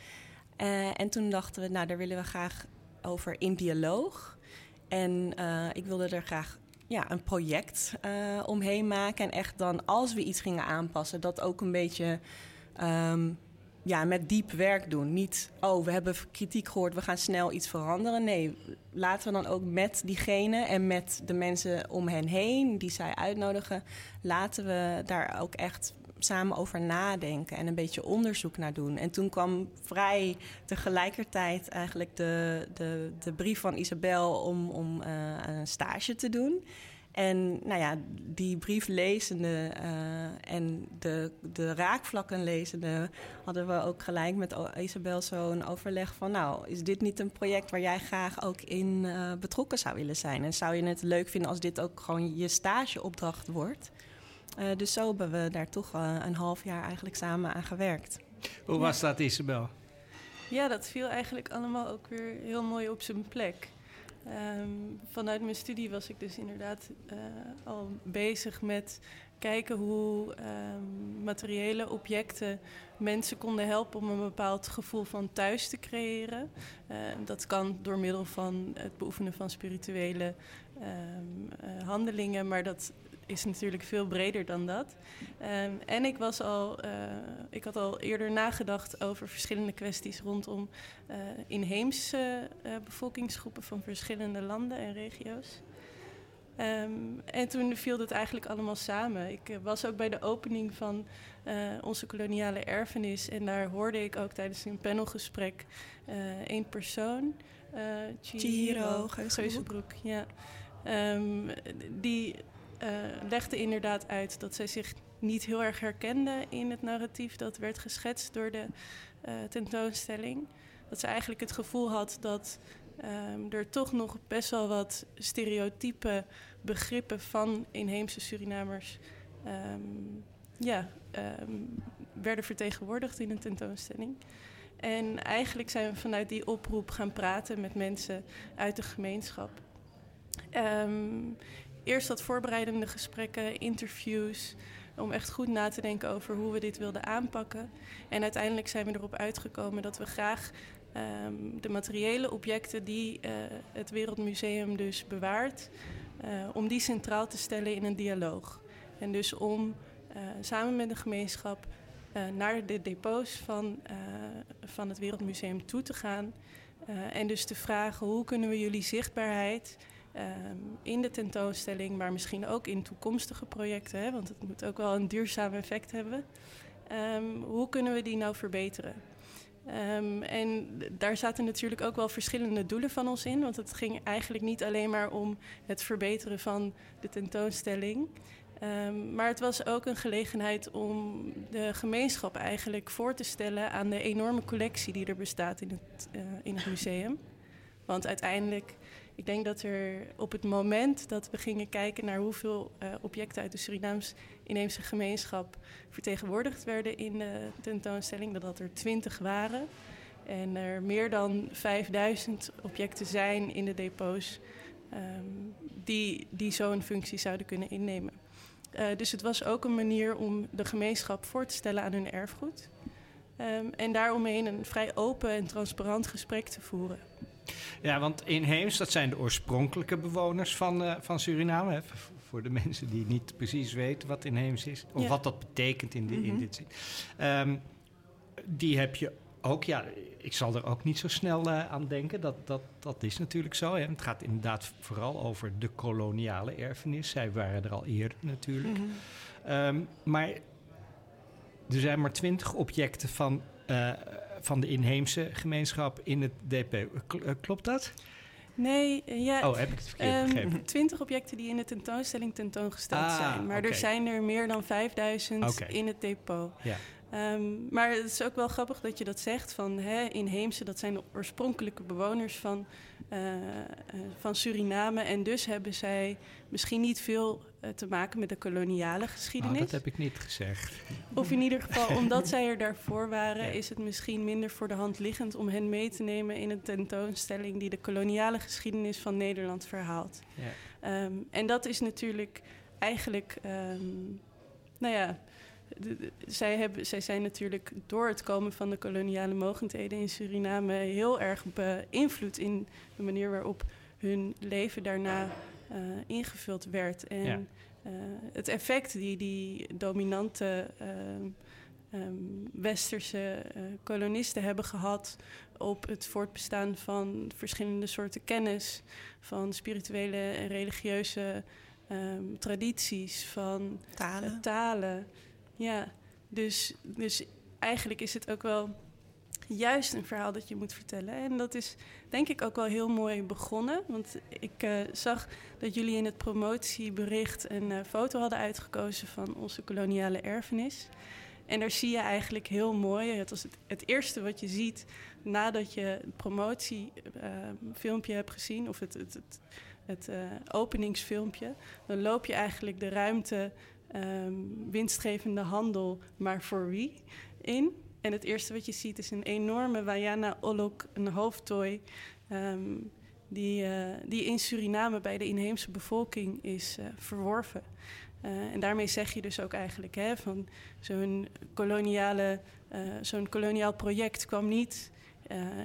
Uh, en toen dachten we, nou daar willen we graag over in dialoog. En ik wilde er graag ja, een project omheen maken. En echt dan, als we iets gingen aanpassen, dat ook een beetje um, ja, met diep werk doen. Niet, oh, we hebben kritiek gehoord, we gaan snel iets veranderen. Nee, laten we dan ook met diegene en met de mensen om hen heen die zij uitnodigen, laten we daar ook echt samen over nadenken en een beetje onderzoek naar doen. En toen kwam vrij tegelijkertijd eigenlijk de, de, de brief van Isabel om, om uh, een stage te doen. En nou ja, die brief lezende uh, en de, de raakvlakken lezende hadden we ook gelijk met Isabel zo een overleg van... nou, is dit niet een project waar jij graag ook in uh, betrokken zou willen zijn? En zou je het leuk vinden als dit ook gewoon je stageopdracht wordt? Uh, dus zo hebben we daar toch een half jaar eigenlijk samen aan gewerkt. Hoe was dat, Isabel? Ja, dat viel eigenlijk allemaal ook weer heel mooi op zijn plek. Um, vanuit mijn studie was ik dus inderdaad uh, al bezig met kijken hoe um, materiële objecten mensen konden helpen om een bepaald gevoel van thuis te creëren. Uh, dat kan door middel van het beoefenen van spirituele uh, handelingen, maar dat is natuurlijk veel breder dan dat. Um, en ik, was al, uh, ik had al eerder nagedacht over verschillende kwesties rondom uh, inheemse uh, bevolkingsgroepen van verschillende landen en regio's. Um, en toen viel het eigenlijk allemaal samen. Ik was ook bij de opening van onze koloniale erfenis en daar hoorde ik ook tijdens een panelgesprek één persoon, Chihiro Geuzenbroek, ja, um, die uh, legde inderdaad uit dat zij zich niet heel erg herkende in het narratief dat werd geschetst door de uh, tentoonstelling. Dat ze eigenlijk het gevoel had dat um, er toch nog best wel wat stereotype begrippen van inheemse Surinamers um, ja, um, werden vertegenwoordigd in een tentoonstelling. En eigenlijk zijn we vanuit die oproep gaan praten met mensen uit de gemeenschap. Eerst wat voorbereidende gesprekken, interviews. Om echt goed na te denken over hoe we dit wilden aanpakken. En uiteindelijk zijn we erop uitgekomen dat we graag um, de materiële objecten die uh, het Wereldmuseum dus bewaart, uh, om die centraal te stellen in een dialoog. En dus om uh, samen met de gemeenschap naar de depots van, van het Wereldmuseum toe te gaan. en dus te vragen hoe kunnen we jullie zichtbaarheid um, in de tentoonstelling, maar misschien ook in toekomstige projecten, hè, want het moet ook wel een duurzaam effect hebben. Um, hoe kunnen we die nou verbeteren? Um, en daar zaten natuurlijk ook wel verschillende doelen van ons in, want het ging eigenlijk niet alleen maar om het verbeteren van de tentoonstelling. Ehm, maar het was ook een gelegenheid om de gemeenschap eigenlijk voor te stellen aan de enorme collectie die er bestaat in het, uh, in het museum. Want uiteindelijk, ik denk dat er op het moment dat we gingen kijken naar hoeveel uh, objecten uit de Surinaams-inheemse gemeenschap vertegenwoordigd werden in de tentoonstelling, dat er twintig waren. En er meer dan 5000 objecten zijn in de depots um, die, die zo'n functie zouden kunnen innemen. Uh, dus het was ook een manier om de gemeenschap voor te stellen aan hun erfgoed. Um, en daaromheen een vrij open en transparant gesprek te voeren. Ja, want inheems, dat zijn de oorspronkelijke bewoners van, uh, van Suriname. Hè? Voor de mensen die niet precies weten wat inheems is. Of ja. wat dat betekent in, de, mm -hmm. in dit zin. Um, die heb je ook, ja, ik zal er ook niet zo snel uh, aan denken. Dat, dat, dat is natuurlijk zo. Hè. Het gaat inderdaad vooral over de koloniale erfenis. Zij waren er al eerder natuurlijk. Mm -hmm. um, maar er zijn maar twintig objecten van, uh, van de inheemse gemeenschap in het DP. Klopt dat? Nee, ja. Oh, heb ik het verkeerd um, begrepen? Twintig objecten die in de tentoonstelling tentoongesteld Ah, zijn. Maar er zijn er meer dan 5000 Oké. in het depot. Ja. Um, maar het is ook wel grappig dat je dat zegt van hè, inheemse, dat zijn de oorspronkelijke bewoners van, uh, uh, van Suriname. En dus hebben zij misschien niet veel te maken met de koloniale geschiedenis. Oh, dat heb ik niet gezegd. Of in ieder geval, omdat zij er daarvoor waren, Ja. is het misschien minder voor de hand liggend om hen mee te nemen in een tentoonstelling die de koloniale geschiedenis van Nederland verhaalt. Ja. Um, en dat is natuurlijk eigenlijk, um, nou ja, de, de, zij, hebben, zij zijn natuurlijk door het komen van de koloniale mogendheden in Suriname heel erg beïnvloed in de manier waarop hun leven daarna uh, ingevuld werd. En Ja. uh, het effect die die dominante uh, um, westerse uh, kolonisten hebben gehad op het voortbestaan van verschillende soorten kennis, van spirituele en religieuze um, tradities, van Talen. uh, talen. Ja, dus, dus eigenlijk is het ook wel juist een verhaal dat je moet vertellen. En dat is denk ik ook wel heel mooi begonnen. Want ik uh, zag dat jullie in het promotiebericht een uh, foto hadden uitgekozen van onze koloniale erfenis. En daar zie je eigenlijk heel mooi, het was het, het eerste wat je ziet nadat je het promotiefilmpje uh, hebt gezien, of het, het, het, openingsfilmpje. Dan loop je eigenlijk de ruimte um, winstgevende handel, maar voor wie in. En het eerste wat je ziet is een enorme Wayana Olok, een hoofdtooi, um, die, uh, die in Suriname bij de inheemse bevolking is uh, verworven. Uh, en daarmee zeg je dus ook eigenlijk hè, van zo'n koloniale, zo'n koloniaal project kwam niet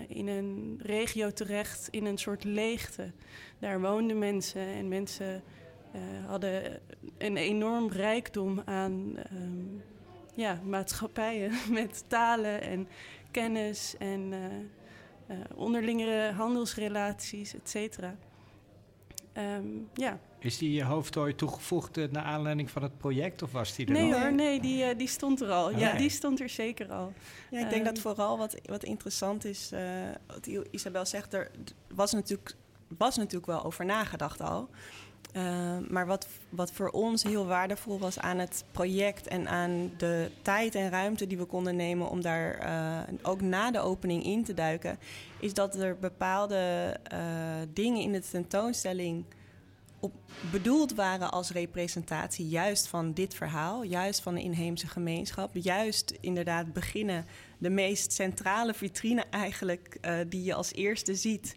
in een regio terecht, in een soort leegte. Daar woonden mensen en mensen hadden een enorm rijkdom aan um, ja, maatschappijen met talen en kennis en onderlinge handelsrelaties, et cetera. Um, ja. Is die hoofdtooi toegevoegd uh, naar aanleiding van het project of was die er nee nog? hoor, nee, die, uh, die stond er al. Ja, die stond er zeker al. Ja, ik denk um, dat vooral wat, wat interessant is, uh, wat Isabel zegt, er was natuurlijk, was natuurlijk wel over nagedacht al. Uh, maar wat, wat voor ons heel waardevol was aan het project en aan de tijd en ruimte die we konden nemen om daar uh, ook na de opening in te duiken, is dat er bepaalde uh, dingen in de tentoonstelling op, bedoeld waren als representatie juist van dit verhaal, juist van de inheemse gemeenschap, juist inderdaad beginnen de meest centrale vitrine eigenlijk die je als eerste ziet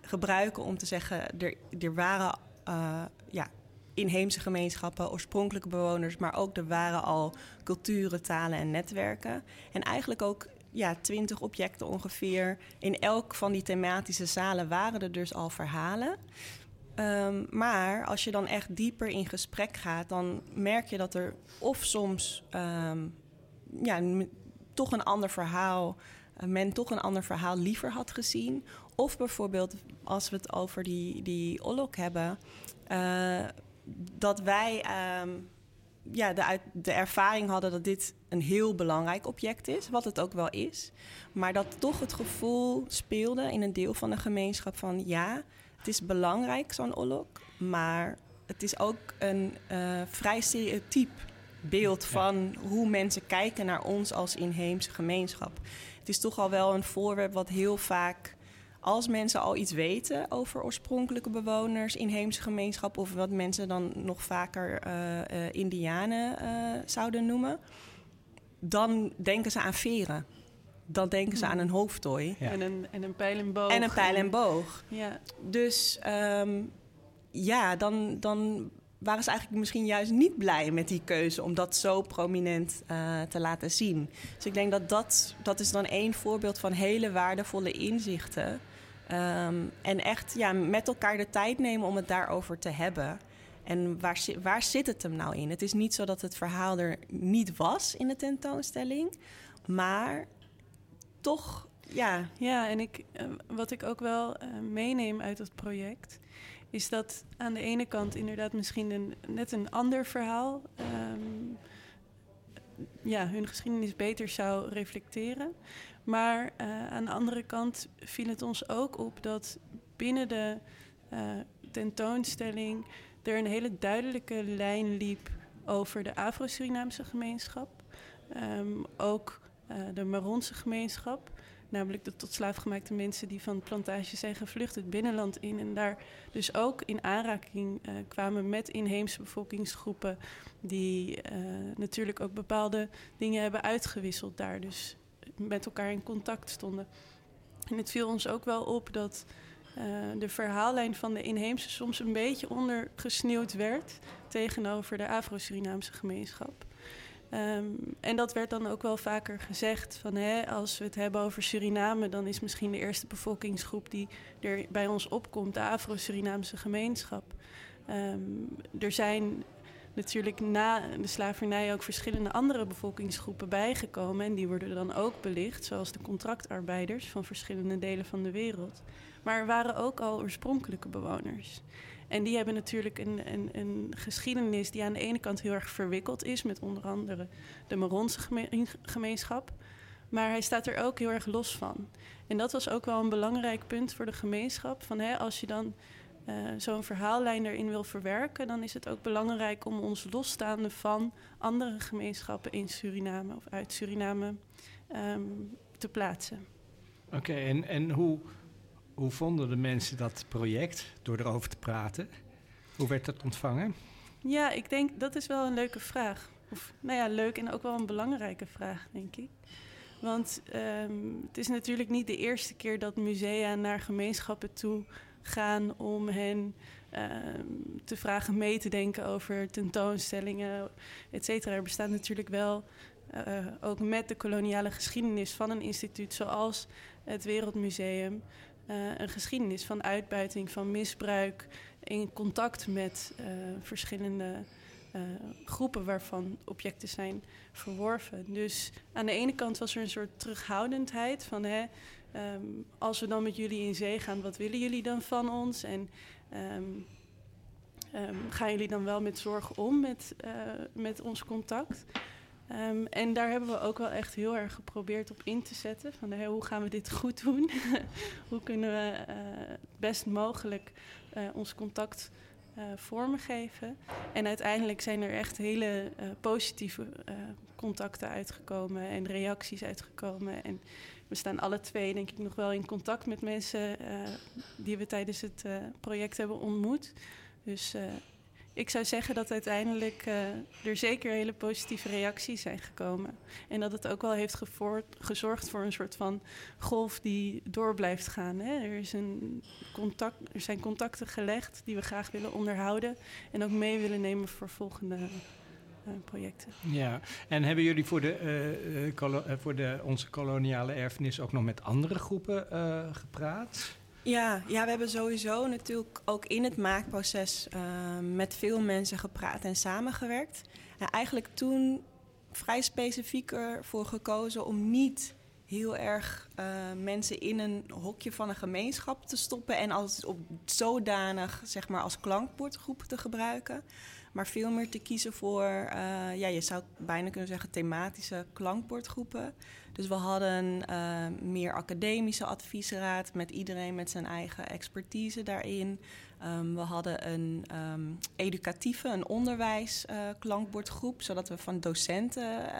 gebruiken om te zeggen er, er waren uh, ja, inheemse gemeenschappen, oorspronkelijke bewoners, maar ook er waren al culturen, talen en netwerken. En eigenlijk ook ja, twintig objecten ongeveer. In elk van die thematische zalen waren er dus al verhalen. Um, maar als je dan echt dieper in gesprek gaat, dan merk je dat er of soms um, ja, toch een ander verhaal, uh, men toch een ander verhaal liever had gezien. Of bijvoorbeeld als we het over die, die Olok hebben, uh, dat wij um, ja, de, de ervaring hadden dat dit een heel belangrijk object is, wat het ook wel is. Maar dat toch het gevoel speelde in een deel van de gemeenschap van ja, het is belangrijk, zo'n Olok, maar het is ook een uh, vrij stereotyp beeld van hoe mensen kijken naar ons als inheemse gemeenschap. Het is toch al wel een voorwerp wat heel vaak, als mensen al iets weten over oorspronkelijke bewoners, inheemse gemeenschap, of wat mensen dan nog vaker uh, uh, Indianen zouden noemen, dan denken ze aan veren dan denken ze aan een hoofdtooi. En, een, en een pijl en boog. En een pijl en boog. Ja. Dus um, ja, dan, dan waren ze eigenlijk misschien juist niet blij met die keuze om dat zo prominent uh, te laten zien. Dus ik denk dat, dat dat is dan één voorbeeld van hele waardevolle inzichten. Um, en echt ja, met elkaar de tijd nemen om het daarover te hebben. En waar, waar zit het hem nou in? Het is niet zo dat het verhaal er niet was in de tentoonstelling. Maar toch, ja. Ja, en ik, uh, wat ik ook wel uh, meeneem uit het project is dat aan de ene kant inderdaad misschien net een ander verhaal um, ja, hun geschiedenis beter zou reflecteren. Maar uh, aan de andere kant viel het ons ook op dat binnen de uh, tentoonstelling er een hele duidelijke lijn liep over de Afro-Surinaamse gemeenschap. Um, ook uh, de Maronse gemeenschap. Namelijk de tot slaafgemaakte mensen die van plantages zijn gevlucht het binnenland in. En daar dus ook in aanraking kwamen met inheemse bevolkingsgroepen. Die natuurlijk ook bepaalde dingen hebben uitgewisseld daar. Dus met elkaar in contact stonden. En het viel ons ook wel op dat uh, de verhaallijn van de inheemse soms een beetje ondergesneeuwd werd tegenover de Afro-Surinaamse gemeenschap. Um, en dat werd dan ook wel vaker gezegd van hè, als we het hebben over Suriname, dan is misschien de eerste bevolkingsgroep die er bij ons opkomt, de Afro-Surinaamse gemeenschap. Um, er zijn natuurlijk na de slavernij ook verschillende andere bevolkingsgroepen bijgekomen en die worden dan ook belicht, zoals de contractarbeiders van verschillende delen van de wereld. Maar er waren ook al oorspronkelijke bewoners. En die hebben natuurlijk een, een, een, geschiedenis die aan de ene kant heel erg verwikkeld is, met onder andere de Maronse gemeenschap. Maar hij staat er ook heel erg los van. En dat was ook wel een belangrijk punt voor de gemeenschap. Van, hè, als je dan uh, zo'n verhaallijn erin wil verwerken, dan is het ook belangrijk om ons losstaande van andere gemeenschappen in Suriname of uit Suriname um, te plaatsen. Oké, okay, en, en hoe hoe vonden de mensen dat project door erover te praten? Hoe werd dat ontvangen? Ja, ik denk dat is wel een leuke vraag. Of nou ja, leuk en ook wel een belangrijke vraag, denk ik. Want um, het is natuurlijk niet de eerste keer dat musea naar gemeenschappen toe gaan om hen um, te vragen mee te denken over tentoonstellingen, et cetera. Er bestaat natuurlijk wel uh, ook met de koloniale geschiedenis van een instituut zoals het Wereldmuseum uh, een geschiedenis van uitbuiting, van misbruik, in contact met uh, verschillende groepen waarvan objecten zijn verworven. Dus aan de ene kant was er een soort terughoudendheid van hè, um, als we dan met jullie in zee gaan, wat willen jullie dan van ons? En um, um, gaan jullie dan wel met zorg om met, met ons contact? En daar hebben we ook wel echt heel erg geprobeerd op in te zetten. Van hoe gaan we dit goed doen? hoe kunnen we uh, best mogelijk uh, ons contact uh, vormgeven? En uiteindelijk zijn er echt hele positieve contacten uitgekomen en reacties uitgekomen. En we staan alle twee, denk ik, nog wel in contact met mensen die we tijdens het project hebben ontmoet. Dus ik zou zeggen dat uiteindelijk er zeker hele positieve reacties zijn gekomen. En dat het ook wel heeft gezorgd voor een soort van golf die door blijft gaan. Hè. Er, is een contact, er zijn contacten gelegd die we graag willen onderhouden. En ook mee willen nemen voor volgende projecten. Ja, en hebben jullie voor, de, uh, voor de, onze koloniale erfenis ook nog met andere groepen gepraat? Ja, ja, we hebben sowieso natuurlijk ook in het maakproces uh, met veel mensen gepraat en samengewerkt. En eigenlijk toen vrij specifiek ervoor gekozen om niet heel erg uh, mensen in een hokje van een gemeenschap te stoppen en als op zodanig zeg maar als klankbordgroep te gebruiken, maar veel meer te kiezen voor, uh, ja, je zou bijna kunnen zeggen thematische klankbordgroepen. Dus we hadden uh, meer academische adviesraad met iedereen met zijn eigen expertise daarin. Um, we hadden een um, educatieve, een onderwijsklankbordgroep, uh, zodat we van docenten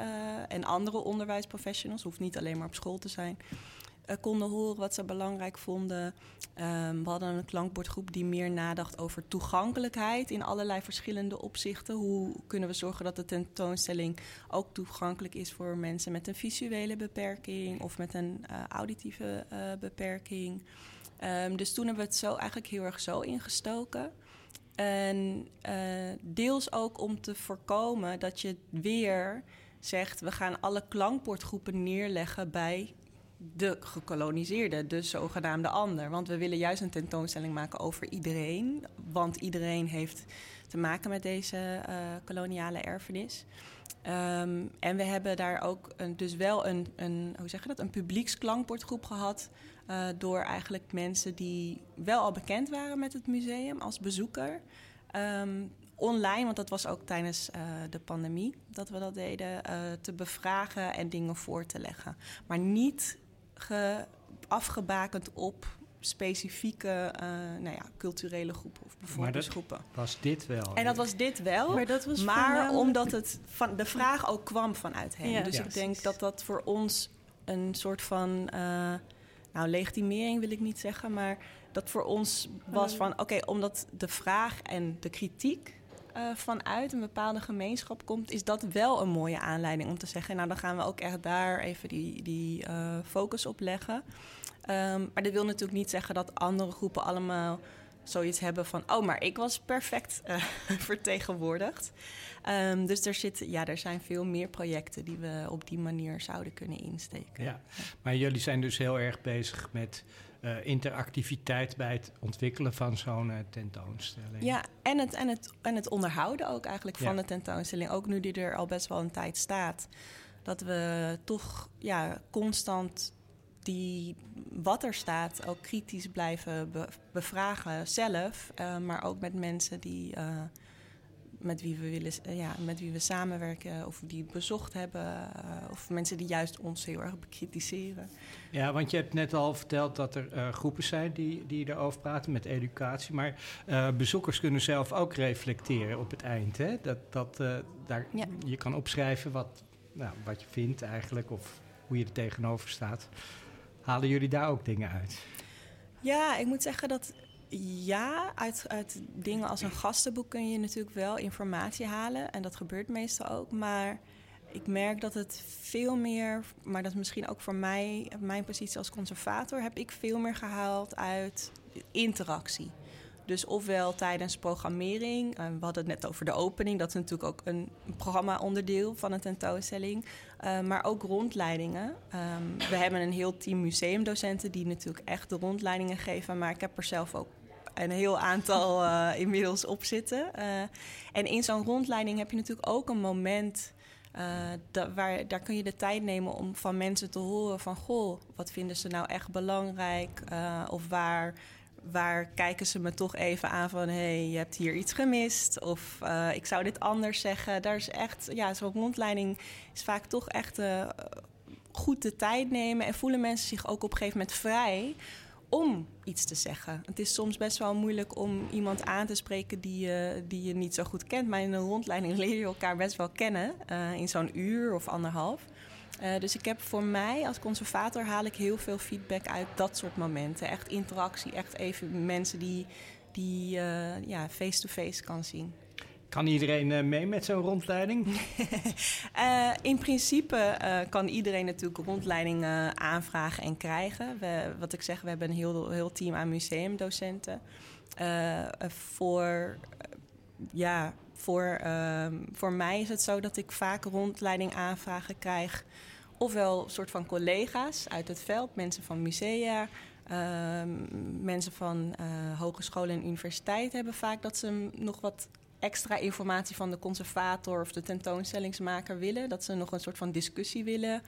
en andere onderwijsprofessionals, hoeft niet alleen maar op school te zijn, konden horen wat ze belangrijk vonden. Um, we hadden een klankbordgroep die meer nadacht over toegankelijkheid in allerlei verschillende opzichten. Hoe kunnen we zorgen dat de tentoonstelling ook toegankelijk is voor mensen met een visuele beperking of met een uh, auditieve uh, beperking. Um, dus toen hebben we het zo eigenlijk heel erg zo ingestoken. En deels ook om te voorkomen dat je weer zegt: we gaan alle klankbordgroepen neerleggen bij de gekoloniseerde, de zogenaamde ander. Want we willen juist een tentoonstelling maken over iedereen. Want iedereen heeft te maken met deze uh, koloniale erfenis. Um, en we hebben daar ook een, dus wel een, een, hoe zeg je dat, een publieksklankbordgroep gehad. Uh, door eigenlijk mensen die wel al bekend waren met het museum als bezoeker. Um, online, want dat was ook tijdens uh, de pandemie dat we dat deden, te bevragen en dingen voor te leggen. Maar niet ge, afgebakend op specifieke uh, nou ja, culturele groepen of bevolkingsgroepen. Maar dat was dit wel. En dat was dit wel, maar, dat was maar omdat het van, de vraag ook kwam vanuit hen. Ja. Dus ja. ik denk dat dat voor ons een soort van, uh, nou legitimering wil ik niet zeggen, maar dat voor ons was van, oké, okay, omdat de vraag en de kritiek uh, vanuit een bepaalde gemeenschap komt, is dat wel een mooie aanleiding om te zeggen: Nou, dan gaan we ook echt daar even die, die uh, focus op leggen. Um, maar dat wil natuurlijk niet zeggen dat andere groepen allemaal zoiets hebben van: Oh, maar ik was perfect uh, vertegenwoordigd. Um, dus er, zit, ja, er zijn veel meer projecten die we op die manier zouden kunnen insteken. Ja, maar jullie zijn dus heel erg bezig met uh, interactiviteit bij het ontwikkelen van zo'n uh, tentoonstelling. Ja, en het, en, het, en het onderhouden ook eigenlijk van de tentoonstelling. Ook nu die er al best wel een tijd staat. Dat we toch ja, constant die, wat er staat ook kritisch blijven be bevragen zelf. Uh, maar ook met mensen die met wie we willen, ja, met wie we samenwerken of die bezocht hebben, uh, of mensen die juist ons heel erg bekritiseren. Ja, want je hebt net al verteld dat er uh, groepen zijn die, die erover praten met educatie, maar uh, bezoekers kunnen zelf ook reflecteren op het eind. Hè? Dat, dat, daar, ja. Je kan opschrijven wat, nou, wat je vindt eigenlijk, of hoe je er tegenover staat. Halen jullie daar ook dingen uit? Ja, ik moet zeggen dat ja, uit, dingen als een gastenboek kun je natuurlijk wel informatie halen. En dat gebeurt meestal ook. Maar ik merk dat het veel meer, maar dat is misschien ook voor mij, mijn positie als conservator, heb ik veel meer gehaald uit interactie. Dus ofwel tijdens programmering, we hadden het net over de opening, dat is natuurlijk ook een programma-onderdeel van een tentoonstelling, uh, maar ook rondleidingen. Um, we hebben een heel team museumdocenten die natuurlijk echt de rondleidingen geven, maar ik heb er zelf ook een heel aantal uh, inmiddels op zitten. Uh, en in zo'n rondleiding heb je natuurlijk ook een moment. Uh, da waar, daar kun je de tijd nemen om van mensen te horen van... goh, wat vinden ze nou echt belangrijk? of waar, waar kijken ze me toch even aan van... hé, hey, je hebt hier iets gemist. Of ik zou dit anders zeggen. Daar is echt, ja, zo'n rondleiding is vaak toch echt goed de tijd nemen... en voelen mensen zich ook op een gegeven moment vrij om iets te zeggen. Het is soms best wel moeilijk om iemand aan te spreken die je, die je niet zo goed kent. Maar in een rondleiding leer je elkaar best wel kennen uh, in zo'n uur of anderhalf. Uh, dus ik heb voor mij als conservator haal ik heel veel feedback uit dat soort momenten. Echt interactie, echt even mensen die, die uh, ja, face-to-face kan zien. Kan iedereen uh, mee met zo'n rondleiding? uh, in principe uh, kan iedereen natuurlijk een rondleiding aanvragen en krijgen. We, wat ik zeg, we hebben een heel, heel team aan museumdocenten. voor, ja, voor, ehm, voor mij is het zo dat ik vaak rondleiding aanvragen krijg. Ofwel een soort van collega's uit het veld, mensen van musea, ehm, mensen van hogescholen en universiteit hebben vaak dat ze nog wat extra informatie van de conservator of de tentoonstellingsmaker willen. Dat ze nog een soort van discussie willen.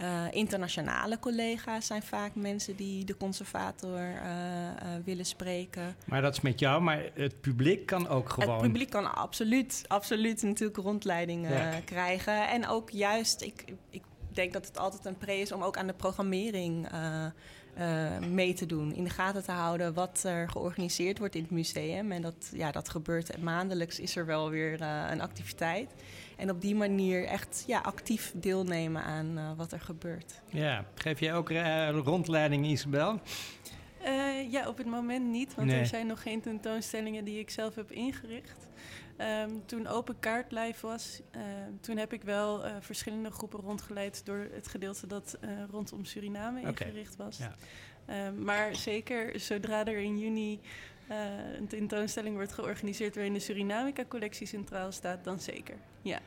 Uh, internationale collega's zijn vaak mensen die de conservator uh, uh, willen spreken. Maar dat is met jou, maar het publiek kan ook gewoon. Het publiek kan absoluut, absoluut natuurlijk rondleidingen ja. krijgen. En ook juist, ik, ik denk dat het altijd een pre is om ook aan de programmering mee te doen. In de gaten te houden wat er georganiseerd wordt in het museum. En dat, ja, dat gebeurt maandelijks is er wel weer een activiteit. En op die manier echt ja, actief deelnemen aan wat er gebeurt. Ja, geef jij ook rondleiding, Isabel? Uh, ja, op het moment niet, want er zijn nog geen tentoonstellingen die ik zelf heb ingericht. Um, toen Open Kaart live was, uh, toen heb ik wel uh, verschillende groepen rondgeleid door het gedeelte dat rondom Suriname ingericht was. Ja. Um, maar zeker zodra er in juni een tentoonstelling wordt georganiseerd waarin de Surinamica-collectie centraal staat, dan zeker. Ja.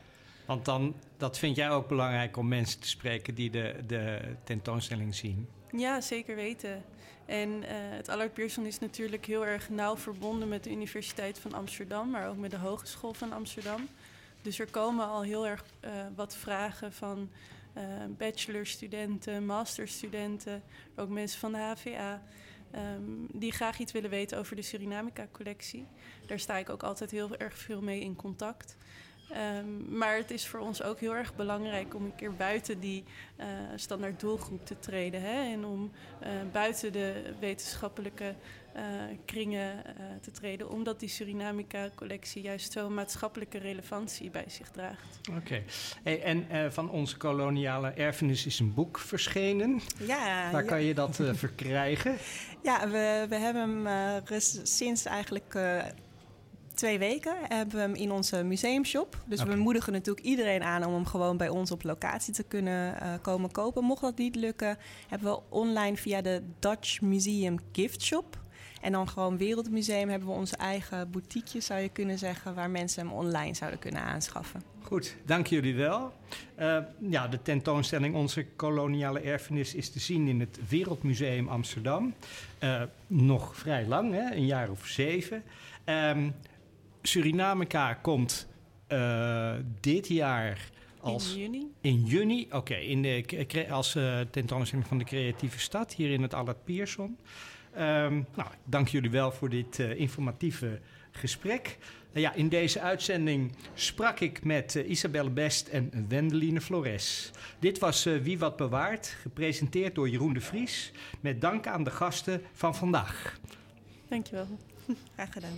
Want dan, dat vind jij ook belangrijk om mensen te spreken die de, de tentoonstelling zien? Ja, zeker weten. En uh, het Allard Pierson is natuurlijk heel erg nauw verbonden met de Universiteit van Amsterdam, maar ook met de Hogeschool van Amsterdam. Dus er komen al heel erg uh, wat vragen van uh, bachelorstudenten, masterstudenten, ook mensen van de HVA. Um, die graag iets willen weten over de Surinamica-collectie. Daar sta ik ook altijd heel erg veel mee in contact. Um, maar het is voor ons ook heel erg belangrijk om een keer buiten die uh, standaard doelgroep te treden. Hè? En om uh, buiten de wetenschappelijke uh, kringen te treden. Omdat die Surinamica-collectie juist zo'n maatschappelijke relevantie bij zich draagt. Oké. Hey, en van onze koloniale erfenis is een boek verschenen. Ja. Waar kan je dat verkrijgen? Ja, we, we hebben hem sinds eigenlijk twee weken hebben we hem in onze museumshop. Dus we moedigen natuurlijk iedereen aan om hem gewoon bij ons op locatie te kunnen uh, komen kopen. Mocht dat niet lukken, hebben we online via de Dutch Museum Gift Shop. En dan gewoon Wereldmuseum hebben we onze eigen boutiqueje, zou je kunnen zeggen, waar mensen hem online zouden kunnen aanschaffen. Goed, dank jullie wel. Uh, ja, de tentoonstelling Onze koloniale erfenis is te zien in het Wereldmuseum Amsterdam. Uh, nog vrij lang, hè? een jaar of zeven. Um, Surinamica komt uh, dit jaar als... In juni? In juni, oké. Okay, in de, als uh, tentoonstelling van de creatieve stad hier in het Allard Pierson. Um, nou, dank jullie wel voor dit uh, informatieve gesprek. ja, in deze uitzending sprak ik met Isabelle Best en Wendeline Flores. Dit was Wie Wat Bewaart, gepresenteerd door Jeroen de Vries. Met dank aan de gasten van vandaag. Dankjewel. Graag gedaan.